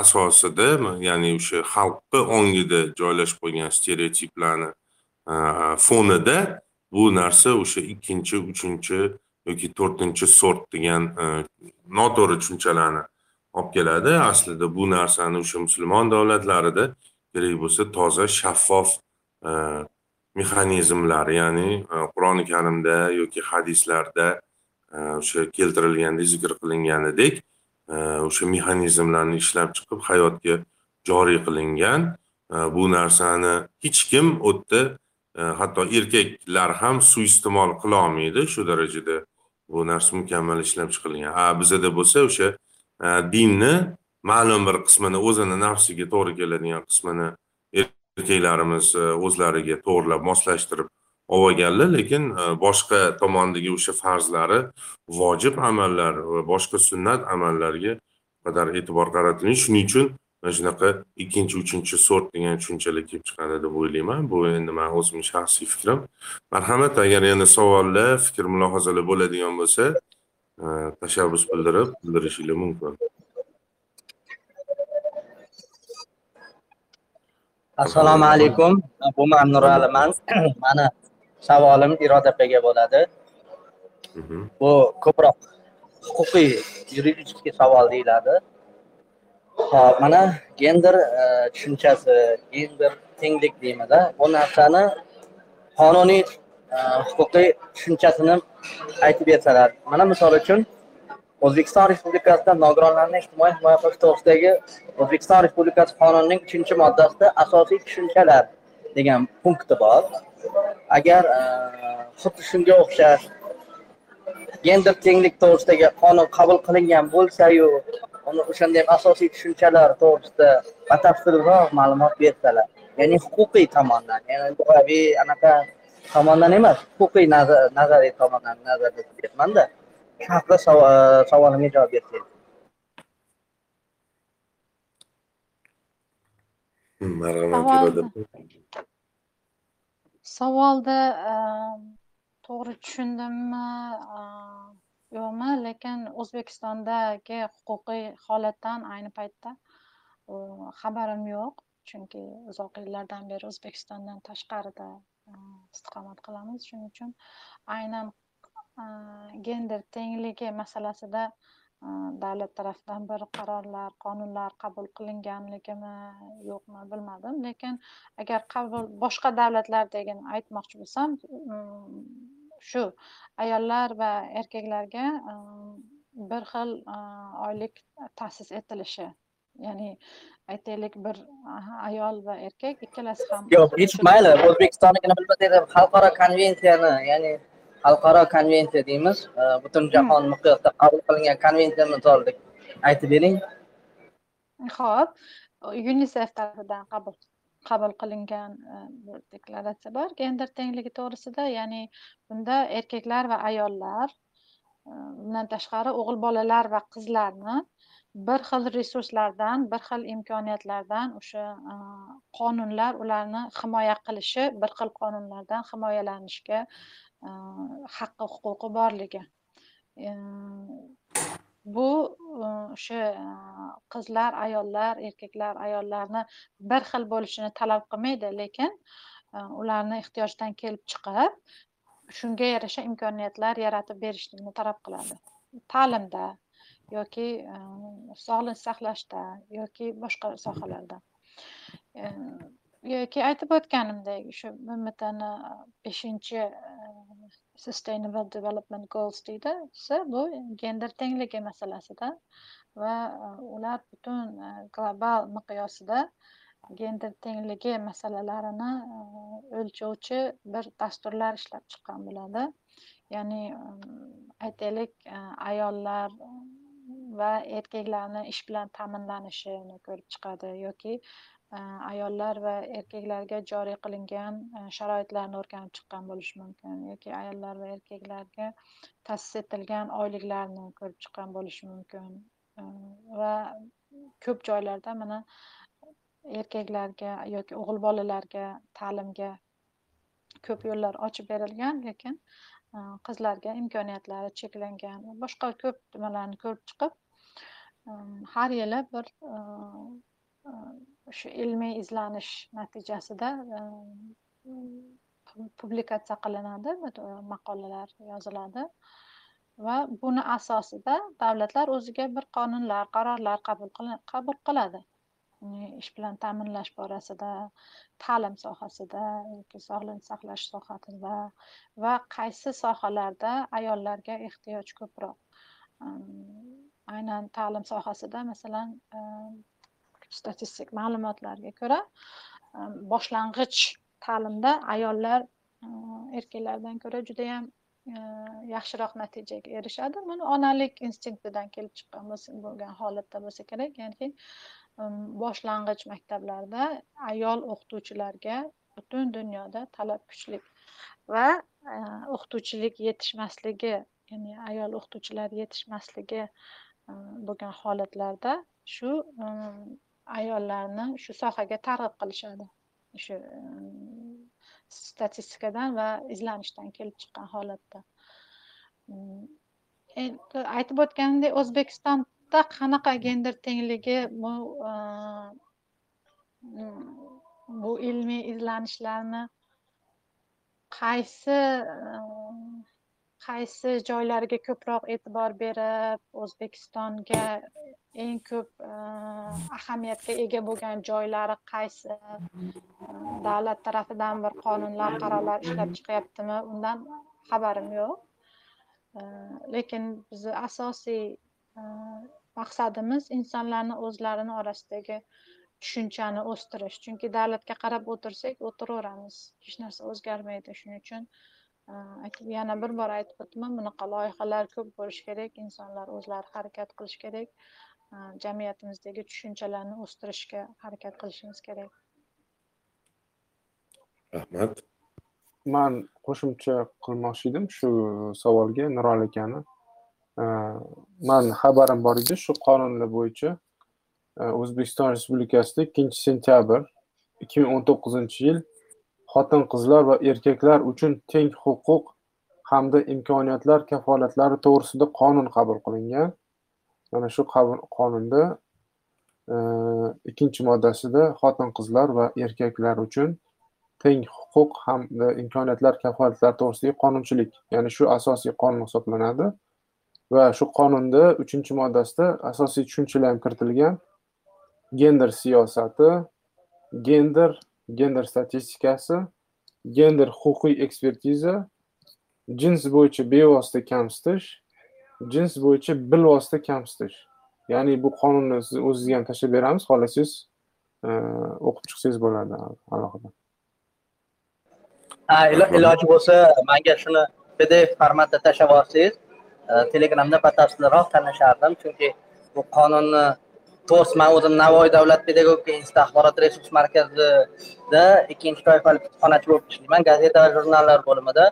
asosida ya'ni o'sha xalqni ongida joylashib qolgan stereotiplarni e, fonida bu narsa o'sha ikkinchi uchinchi yoki to'rtinchi sort degan e, noto'g'ri tushunchalarni olib keladi. Aslida bu narsani o'sha musulmon davlatlarida kerak bo'lsa toza shaffof e, mexanizmlar ya'ni qur'oni karimda yoki hadislarda o'sha keltirilgandek zikr qilinganidek o'sha mexanizmlarni ishlab chiqib hayotga joriy qilingan. Bu narsani hech kim u yerda e, hatto erkaklar ham suiiste'mol qilolmaydi shu darajada bu narsa mukammal ishlab chiqilgan. A bizada bo'lsa o'sha e, dinni ma'lum bir qismini o'zini nafsiga to'g'ri keladigan qismini erkaklarimiz e, o'zlariga to'g'irlab moslashtirib olganlar lekin e, boshqa tomondagi o'sha farzlari vojib amallar va boshqa sunnat amallarga qadar e'tibor qaratilmaydi shuning uchun mana shunaqa ikkinchi uchinchi sort degan tushunchalar kelib chiqadi deb o'ylayman. Bu endi mani o'zimni shaxsiy fikrim. Marhamat agar yana savollar fikr mulohazalar bo'ladigan bo'lsa e, tashabbus bildirib bildirishinglar mumkin. Assalomu alaykum. Bu man nuraliman mani savolim iroda opaga bo'ladi. Mhm. bu ko'proq huquqiy yuridik savol deyiladi. Hop mana gender e, tushunchasi gender tenglik deymizda bu narsani qonuniy huquqiy tushunchasini aytib bersalar. Mana misol uchun o'zbekiston respublikasida nogironlarni ijtimoiy himoya qilish to'g'risidagi o'zbekiston respublikasi qonunining uchinchi moddasida asosiy tushunchalar degan punkti bor agar e, xuddi shunga o'xshash gender tenglik to'g'risidagi qonun qabul qilingan bo'lsayu uni o'shanday asosiy tushunchalar to'g'risida batafsilroq ma'lumot bersalar. Ya'ni huquqiy tomondan ya'ni lug'aviy anaqa tomondan emas huquqiy nazariy tomondan nazarda tutyapmanda shu haqida e, savolimga javob bersangiz. Marhamat savolni ehm, to'g'ri tushundimmi? Ehm, yo'qmi? Lekin o'zbekistondagi huquqiy holatdan ayni paytda ehm, xabarim yo'q. Chunki uzoq yillardan beri o'zbekistondan tashqarida istiqomat qilamiz. Shuning uchun aynan gender tengligi masalasida davlat tarafidan bir qarorlar qonunlar qabul qilinganligimi yo'qmi bilmadim. Lekin agar qabul boshqa davlatlardagini aytmoqchi bo'lsam shu ayollar va erkaklarga bir xil oylik ta'sis etilishi ya'ni aytaylik bir ayol va erkak ikkalasi ham yo'q hech mayli o'zbekistonnikini bilmasangiz xalqaro konvensiyani ya'ni xalqaro konvensiya deymiz. Butun jahon miqyosida qabul qilingan konvensiya misolida aytib bering. Ho'p yunisef tarafidan qabul qabul qilingan deklaratsiya bor. Gender tengligi to'g'risida ya'ni bunda erkaklar va ayollar bundan tashqari o'g'il bolalar va qizlarni bir xil resurslardan bir xil imkoniyatlardan o'sha qonunlar ularni himoya qilishi bir xil qonunlardan himoyalanishga haqqi huquqi borligi. Bu e, o'sha e, qizlar ayollar erkaklar ayollarni bir xil bo'lishini talab qilmaydi lekin e, ularni ehtiyojdan kelib chiqib shunga yarasha imkoniyatlar yaratib berishlikni talab qiladi. Ta'limda yoki sog'liqni saqlashda yoki boshqa sohalarda. Yoki aytib o'tganimdek shu mmtni e, beshinchi e, sustainable development goals deydi bu gender tengligi masalasida va e, ular butun global miqyosida gender tengligi masalalarini o'lchovchi bir dasturlar ishlab chiqqan bo'ladi. Ya'ni aytaylik ayollar va erkaklarni ish bilan ta'minlanishini ko'rib chiqadi yoki Э, ayollar va erkaklarga joriy qilingan e, sharoitlarni o'rganib chiqqan bo'lishi mumkin yoki ayollar va erkaklarga ta'sis etilgan oyliklarni ko'rib chiqqan bo'lishi mumkin. E, va ko'p joylarda mana erkaklarga yoki o'g'il bolalarga ta'limga ko'p yo'llar ochib berilgan lekin e, qizlarga imkoniyatlari cheklangan. Boshqa ko'p nimalarni ko'rib chiqib har yili bir shu ilmiy izlanish natijasida e, publikatsiya qilinadi maqolalar yoziladi va buni asosida davlatlar o'ziga bir qonunlar qarorlar qabul qabul qiladi. Ish bilan ta'minlash borasida ta'lim sohasida yoki sog'liqni saqlash sohasida va qaysi sohalarda ayollarga ehtiyoj ko'proq. Aynan ta'lim sohasida masalan statistik ma'lumotlarga ko'ra boshlang'ich ta'limda ayollar erkaklardan ko'ra judayam yaxshiroq natijaga erishadi. Buni onalik instinktidan kelib chiqqan bo'lgan holatda bo'lsa kerak. Ya'ni boshlang'ich maktablarda ayol o'qituvchilarga butun dunyoda talab kuchli va o'qituvchilik yetishmasligi ya'ni ayol o'qituvchilar yetishmasligi bo'lgan holatlarda shu ayollarni shu sohaga targ'ib qilishadi. Shu statistikadan va izlanishdan kelib chiqqan holatda. Endi aytib o'tganimdek o'zbekistonda qanaqa gender tengligi bu bu ilmiy izlanishlarni qaysi qaysi joylarga ko'proq e'tibor berib o'zbekistonga eng ko'p e, ahamiyatga ega bo'lgan joylari qaysi? E, davlat tarafidan bir qonunlar qarorlar ishlab chiqyaptimi? Undan xabarim yo'q. E, lekin bizni asosiy maqsadimiz insonlarni o'zlarini orasidagi tushunchani o'stirish. Chunki davlatga qarab o'tirsak o'tiraveramiz. Hech narsa o'zgarmaydi. Shuning uchun aytib yana bir bor aytib o'taman bunaqa loyihalar ko'p bo'lishi kerak insonlar o'zlari harakat qilishi kerak jamiyatimizdagi tushunchalarni o'stirishga harakat qilishimiz kerak rahmat man qo'shimcha qilmoqchi edim shu savolga nurol akani man xabarim bor edi shu qonunlar bo'yicha o'zbekiston respublikasida ikkinchi sentyabr ikki ming o'n to'qqizinchi yil xotin qizlar va erkaklar uchun teng huquq hamda imkoniyatlar kafolatlari to'g'risida qonun qabul qilingan. Mana shu qonunda e, ikkinchi moddasida xotin qizlar va erkaklar uchun teng huquq hamda imkoniyatlar kafolatlari to'g'risidagi qonunchilik ya'ni shu asosiy qonun hisoblanadi. Va shu qonunda uchinchi moddasida asosiy tushunchalar ham kiritilgan gender siyosati gender gender statistikasi gender huquqiy ekspertiza jins bo'yicha bevosita kamsitish jins bo'yicha bilvosita kamsitish. Ya'ni bu qonunni siz o'zizga ham tashlab beramiz xohlasangiz e, o'qib chiqsangiz bo'ladi alohida. Iloji bo'lsa manga shuni pdf formatda tashlab yuborsangiz e, telegramda batafsilroq tanlashardim. Chunki bu qonunni to'g'risi man o'zim navoiy davlat pedagogika instituti axborot resurs markazida ikkinchi toifali kutubxonachi bo'lib ishlayman gazeta va jurnallar bo'limida.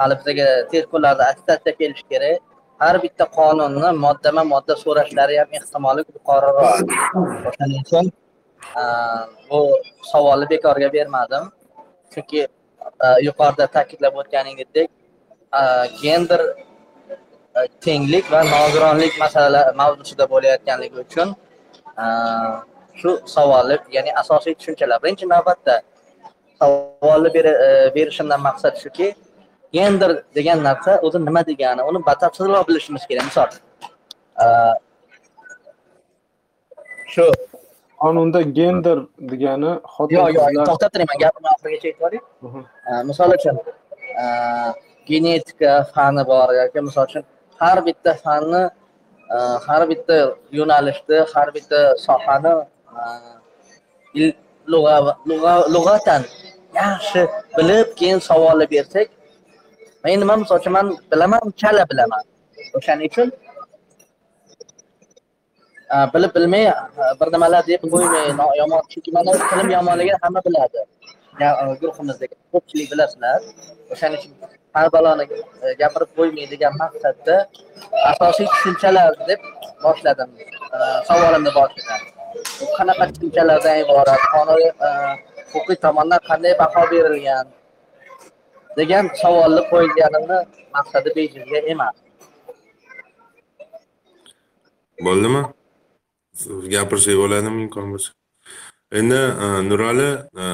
Hali bizaga tez kunlarda attestatsiya kelishi kerak. Har bitta qonunni moddama modda so'rashlari ham ehtimoli yuqoriroq. O'shaning uchun bu savolni bekorga bermadim. Chunki yuqorida ta'kidlab o'tganingizdek gender tenglik va nogironlik masala mavzusida bo'layotganligi uchun shu savolni ya'ni asosiy tushunchalar. Birinchi navbatda savolni e, berishimdan maqsad shuki gender degan narsa o'zi nima degani uni batafsilroq bilishimiz kerak. Misol shu qonunda gender degani xotin yo'q yo'q to'xtab turing man gapimni oxirigacha aytib yuboray misol uchun genetika fani bor yoki misol uchun har bitta fanni Э, har bitta yo'nalishni har bitta sohani э, lug'atan yaxshi bilib keyin savolni bersak endi nima misol uchun man bilaman chala bilaman. O'shaning uchun bilib bilmay bir nimalar deb qo'ymay yomon chunki mana tilim yomonligini hamma biladi. Guruhimizdagi ko'pchilik bilasizlar o'shaning uchun har baloni e, gapirib qo'ymay degan maqsadda asosiy tushunchalar deb boshladim. E, savolimni boshidan. Bu qanaqa tushunchalardan iborat? Qonuniy e, huquqiy tomondan qanday baho berilgan degan savolni qo'yganimni maqsadi bejizga emas. Bo'ldimi? Gapirsak bo'ladimi imkon bo'lsa? Endi e, nurali e,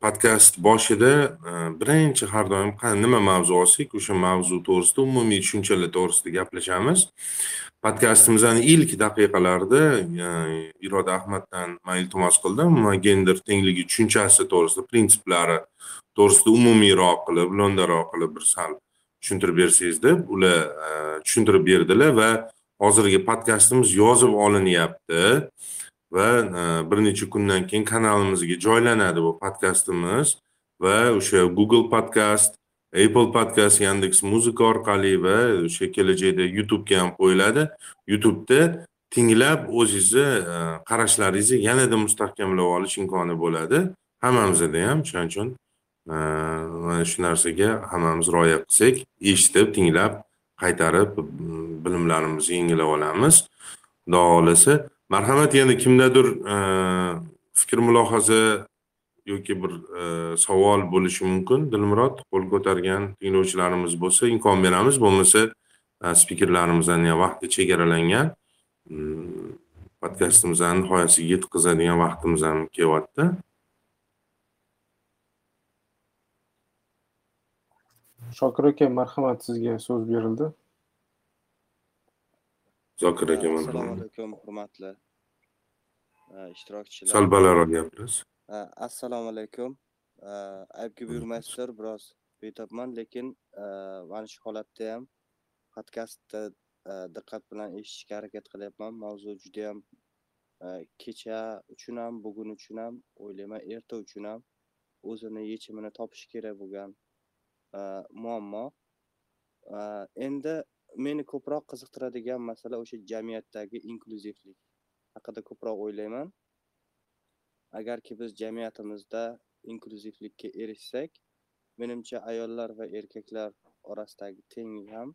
podkast boshida e, birinchi har doim nima mavzu olsak o'sha mavzu to'g'risida umumiy tushunchalar to'g'risida gaplashamiz. Podkastimizni ilk daqiqalarida iroda ahmaddan man iltimos qildim gender tengligi tushunchasi to'g'risida prinsiplari to'g'risida umumiyroq qilib lo'ndaroq qilib bir sal tushuntirib bersangiz deb ular tushuntirib berdilar va hozirgi podkastimiz yozib olinyapti. Va e, bir necha kundan keyin kanalimizga joylanadi bu podkastimiz va o'sha google podkast apple podkast yandeks muzika orqali va o'sha kelajakda youtubega ham qo'yiladi. Youtubeda tinglab o'zingizni e, qarashlaringizni yanada mustahkamlab olish imkoni bo'ladi. Hammamizda ham shuning uchun e, mana shu narsaga hammamiz rioya qilsak eshitib tinglab qaytarib bilimlarimizni yengilab olamiz. Xudo xohlasa marhamat yana kimdadir e, fikr mulohaza yoki bir e, savol bo'lishi mumkin. Dilmurod qo'l ko'targan tinglovchilarimiz bo'lsa imkon beramiz. Bo'lmasa e, spikerlarimizdan ham vaqti chegaralangan mm, podkastimizni nihoyasiga yetkazadigan vaqtimiz ham kelyapti. Shokir aka marhamat sizga so'z berildi. Zokir aka assalomu alaykum hurmatli ishtirokchilar. Sal balandroq gapirasiz assalomu alaykum. Aybga buyurmaysizlar biroz betobman lekin mana shu holatda ham podkastni diqqat bilan eshitishga harakat qilyapman. Mavzu judayam kecha uchun ham bugun uchun ham o'ylayman erta uchun ham o'zini yechimini topishi kerak bo'lgan muammo. Endi meni ko'proq qiziqtiradigan masala o'sha jamiyatdagi inklyuzivlik haqida ko'proq o'ylayman. Agarki biz jamiyatimizda inklyuzivlikka erishsak menimcha ayollar va erkaklar orasidagi tenglik ham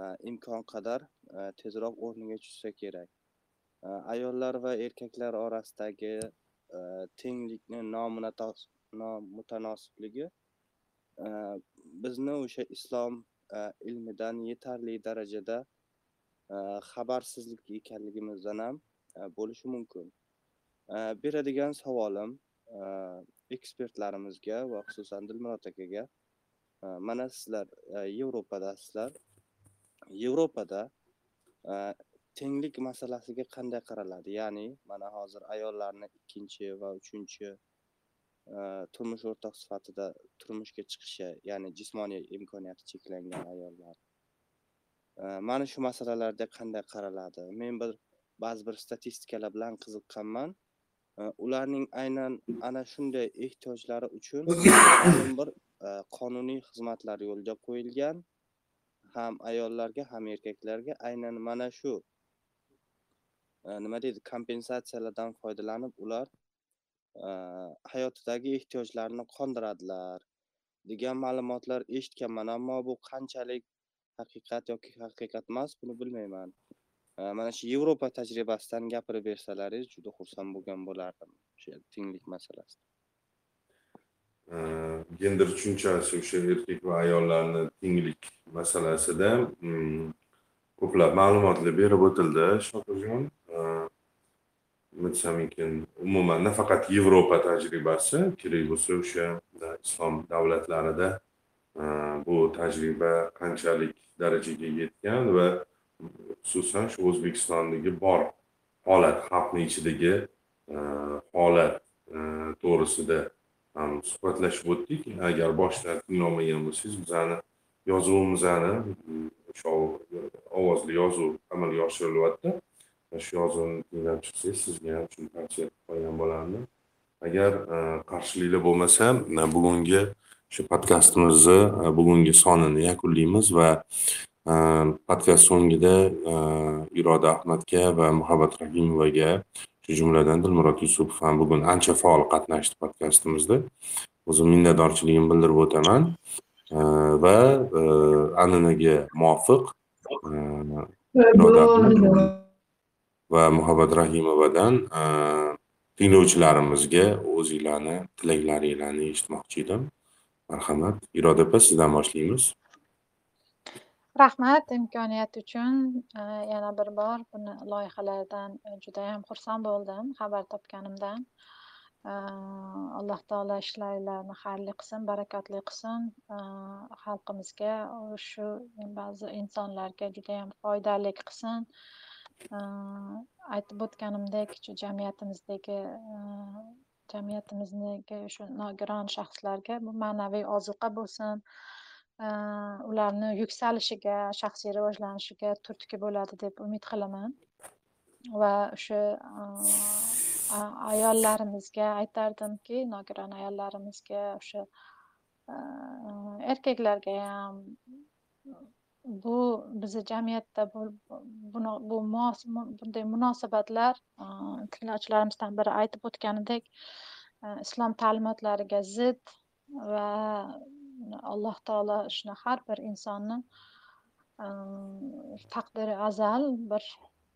e, imkon qadar e, tezroq o'rniga tushsa kerak. E, ayollar va erkaklar orasidagi tenglikni nomutanosiblig'i bizni o'sha islom E, ilmidan yetarli darajada e, xabarsizlik ekanligimizdan ham e, bo'lishi mumkin. Beradigan savolim ekspertlarimizga va xususan dilmurod akaga mana sizlar yevropadasizlar. Yevropada tenglik masalasiga qanday qaraladi? Ya'ni mana hozir ayollarni ikkinchi va uchinchi turmush o'rtoq sifatida turmushga chiqishi ya'ni jismoniy imkoniyati cheklangan ayollar. Mana shu masalalarga qanday qaraladi? Men bir ba'zi bir statistikalar bilan qiziqqanman. Ularning aynan ana shunday ehtiyojlari uchun bir qonuniy xizmatlar yo'lga qo'yilgan. Ham ayollarga ham erkaklarga aynan mana shu nima deydi kompensatsiyalardan foydalanib ular Э, hayotidagi ehtiyojlarini qondiradilar degan ma'lumotlar eshitganman ammo bu qanchalik haqiqat yoki haqiqat emas buni bilmayman. Э, mana shu yevropa tajribasidan gapirib bersalaringiz juda xursand bo'lgan bo'lardim o'sha tenglik masalasida. Э, gender tushunchasi o'sha erkak va ayollarni tenglik masalasida ko'plab ma'lumotlar berib o'tildi. Shokirjon aytsam ekan umuman nafaqat yevropa tajribasi kerak bo'lsa o'sha islom davlatlarida e, bu tajriba qanchalik darajaga yetgan va xususan shu o'zbekistondagi bor holat xalqni ichidagi e, holat e, to'g'risida ham suhbatlashib o'tdik. Agar boshida tinglamagan bo'lsangiz bizani yozuvimizni o'sha ovozli yozuv amalga oshirilyapti. Shu yozuvni tinglab chiqsangiz sizga ham shuni tavsiya qilib qo'ygan bo'lardim agar qarshiliklar bo'lmasa bugungi shu podkastimizni bugungi sonini yakunlaymiz va podkast so'ngida iroda ahmadga va muhabbat rahimovaga shu jumladan dilmurod yusupov ham bugun ancha faol qatnashdi podkastimizda o'zim minnatdorchiligimni bildirib o'taman. Va an'anaga muvofiq va muhabbat rahimovadan tinglovchilarimizga o'zinglarni tilaklaringlarni eshitmoqchi edim. Marhamat. Iroda opa sizdan boshlaymiz. Rahmat imkoniyat uchun. Yana bir bor buni loyihalardan judayam xursand bo'ldim xabar topganimdan. Alloh taolo ishlaringlarni xayrli qilsin barakotli qilsin. Xalqimizga shu ba'zi insonlarga judayam foydali qilsin. Aytib o'tganimdek shu jamiyatimizdagi jamiyatimizdagi shu nogiron shaxslarga bu ma'naviy ozuqa bo'lsin ularni yuksalishiga shaxsiy rivojlanishiga turtki bo'ladi deb umid qilaman va o'sha ayollarimizga aytardimki nogiron ayollarimizga o'sha erkaklarga ham bu bizni jamiyatda bu bu bunday munosabatlar tinglovchilarimizdan biri aytib o'tganidek islom ta'limotlariga zid va alloh taolo shuni har bir insonni taqdiri azal bir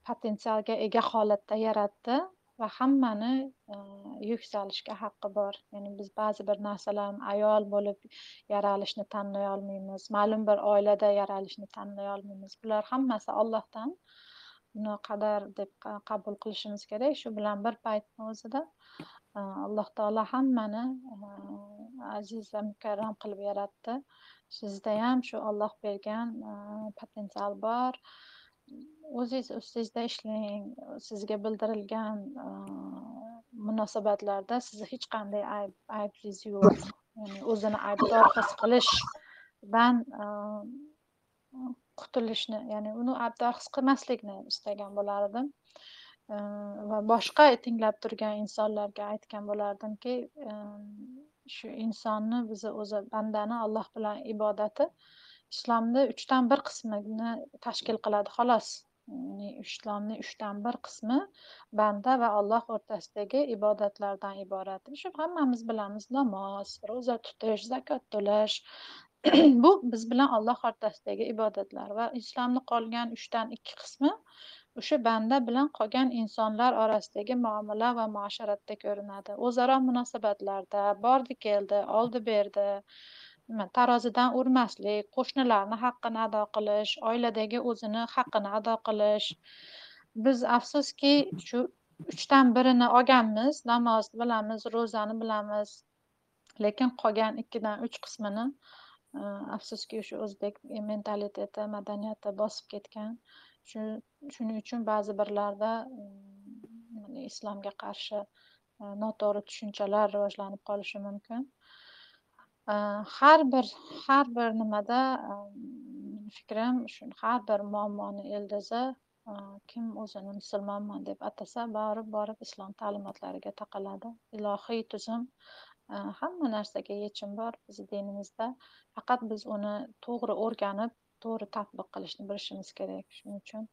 potensialga ega holatda yaratdi. Va hammani e, yuksalishga haqqi bor. Ya'ni biz ba'zi bir narsalarni ayol bo'lib yaralishni tanlay olmaymiz. Ma'lum bir oilada yaralishni tanlay olmaymiz. Bular hammasi ollohdan buni qadar deb qabul qilishimiz kerak. Shu bilan bir paytni o'zida e, alloh taolo hammani e, aziz va mukarram qilib yaratdi. Sizda ham shu olloh bergan potensial bor. O'zingiz ustingizda ishlang sizga bildirilgan munosabatlarda sizni hech qanday ayb aybingiz yo'q. Ya'ni o'zini aybdor his qilishdan qutulishni ya'ni uni aybdor his qilmaslikni istagan bo'lardim. Va boshqa tinglab turgan insonlarga aytgan bo'lardimki shu insonni bizni o'zi bandani alloh bilan ibodati islomni uchdan bir qismini tashkil qiladi xolos. Ya'ni islomni uchdan bir qismi banda va alloh o'rtasidagi ibodatlardan iborat. Shu hammamiz bilamiz namoz ro'za tutish zakot to'lash. Bu biz bilan alloh o'rtasidagi ibodatlar va islomni qolgan uchdan ikki qismi o'sha banda bilan qolgan insonlar orasidagi muomala va muasharatda ko'rinadi. O'zaro munosabatlarda bordi keldi oldi berdi tarozidan urmaslik qo'shnilarni haqqini ado qilish oiladagi o'zini haqqini ado qilish. Biz afsuski shu uchdan birini olganmiz namoz bilamiz ro'zani bilamiz lekin qolgan ikkidan uch qismini e, afsuski o'sha o'zbek mentaliteti madaniyati bosib ketgan. Shuning uchun ba'zi birlarda e, islomga qarshi e, noto'g'ri tushunchalar rivojlanib qolishi mumkin. Har bir har bir nimada meni fikrim shu har bir muammoni ildizi kim o'zini musulmonman deb atasa borib borib islom ta'limotlariga taqaladi. Ilohiy tuzum hamma narsaga yechim bor bizni dinimizda. Faqat biz uni to'g'ri o'rganib to'g'ri tatbiq qilishni bilishimiz kerak. Shuning uchun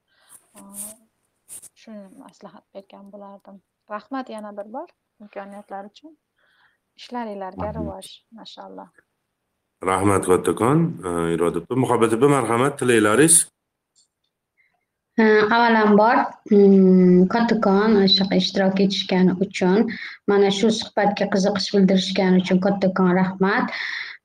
shuni maslahat bergan bo'lardim. Rahmat yana bir bor imkoniyatlar uchun. Ishlaringlarga rivoj mashaalloh rahmat kattakon iroda opa muhabbat opa marhamat tilaklaringiz. Avvalambor kattakon o'sha ishtirok etishgani uchun mana shu suhbatga qiziqish bildirishgani uchun kattakon rahmat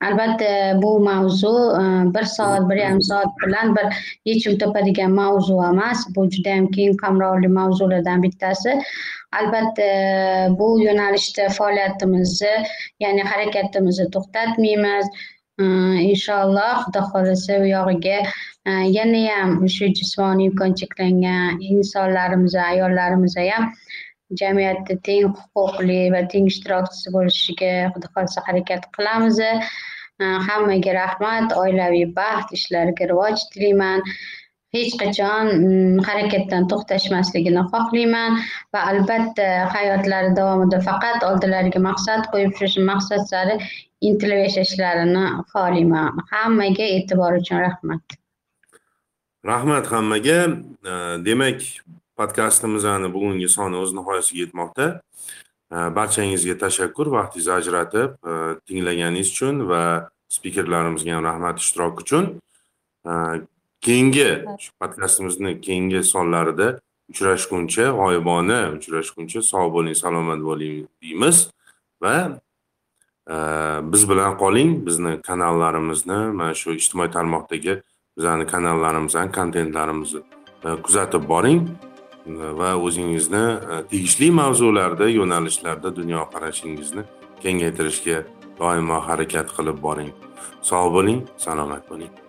albatta bu mavzu e, bir soat bir yarim soat bilan bir yechim topadigan mavzu emas. Bu judayam keng qamrovli mavzulardan bittasi. Albatta bu yo'nalishda faoliyatimizni ya'ni harakatimizni to'xtatmaymiz. E, inshaalloh xudo xohlasa u yog'iga e, yanayam shu jismoniy imkon cheklangan insonlarimiz ayollarimiz ham jamiyatda teng huquqli va teng ishtirokchisi bo'lishiga xudo xohlasa harakat qilamiz. Э, hammaga rahmat oilaviy baxt ishlariga rivoj tilayman. Hech qachon mm, harakatdan to'xtashmasligini xohlayman va albatta hayotlari davomida faqat oldilariga maqsad qo'yib shu maqsad sari intilib yashashlarini xohlayman. Hammaga e'tibor uchun rahmat. Rahmat hammaga. Demak podkastimizni bugungi soni o'z nihoyasiga yetmoqda. Barchangizga tashakkur vaqtingizni ajratib tinglaganingiz uchun va spikerlarimizga ham rahmat ishtiroki uchun. Keyingi podkastimizni keyingi sonlarida uchrashguncha g'oyibona uchrashguncha sog' bo'ling salomat bo'ling deymiz va e, biz bilan qoling bizni kanallarimizni mana shu ijtimoiy tarmoqdagi bizani kanallarimizni kontentlarimizni e, kuzatib boring va o'zingizni e, tegishli mavzularda yo'nalishlarda dunyoqarashingizni kengaytirishga doimo harakat qilib boring. Sog' bo'ling salomat bo'ling.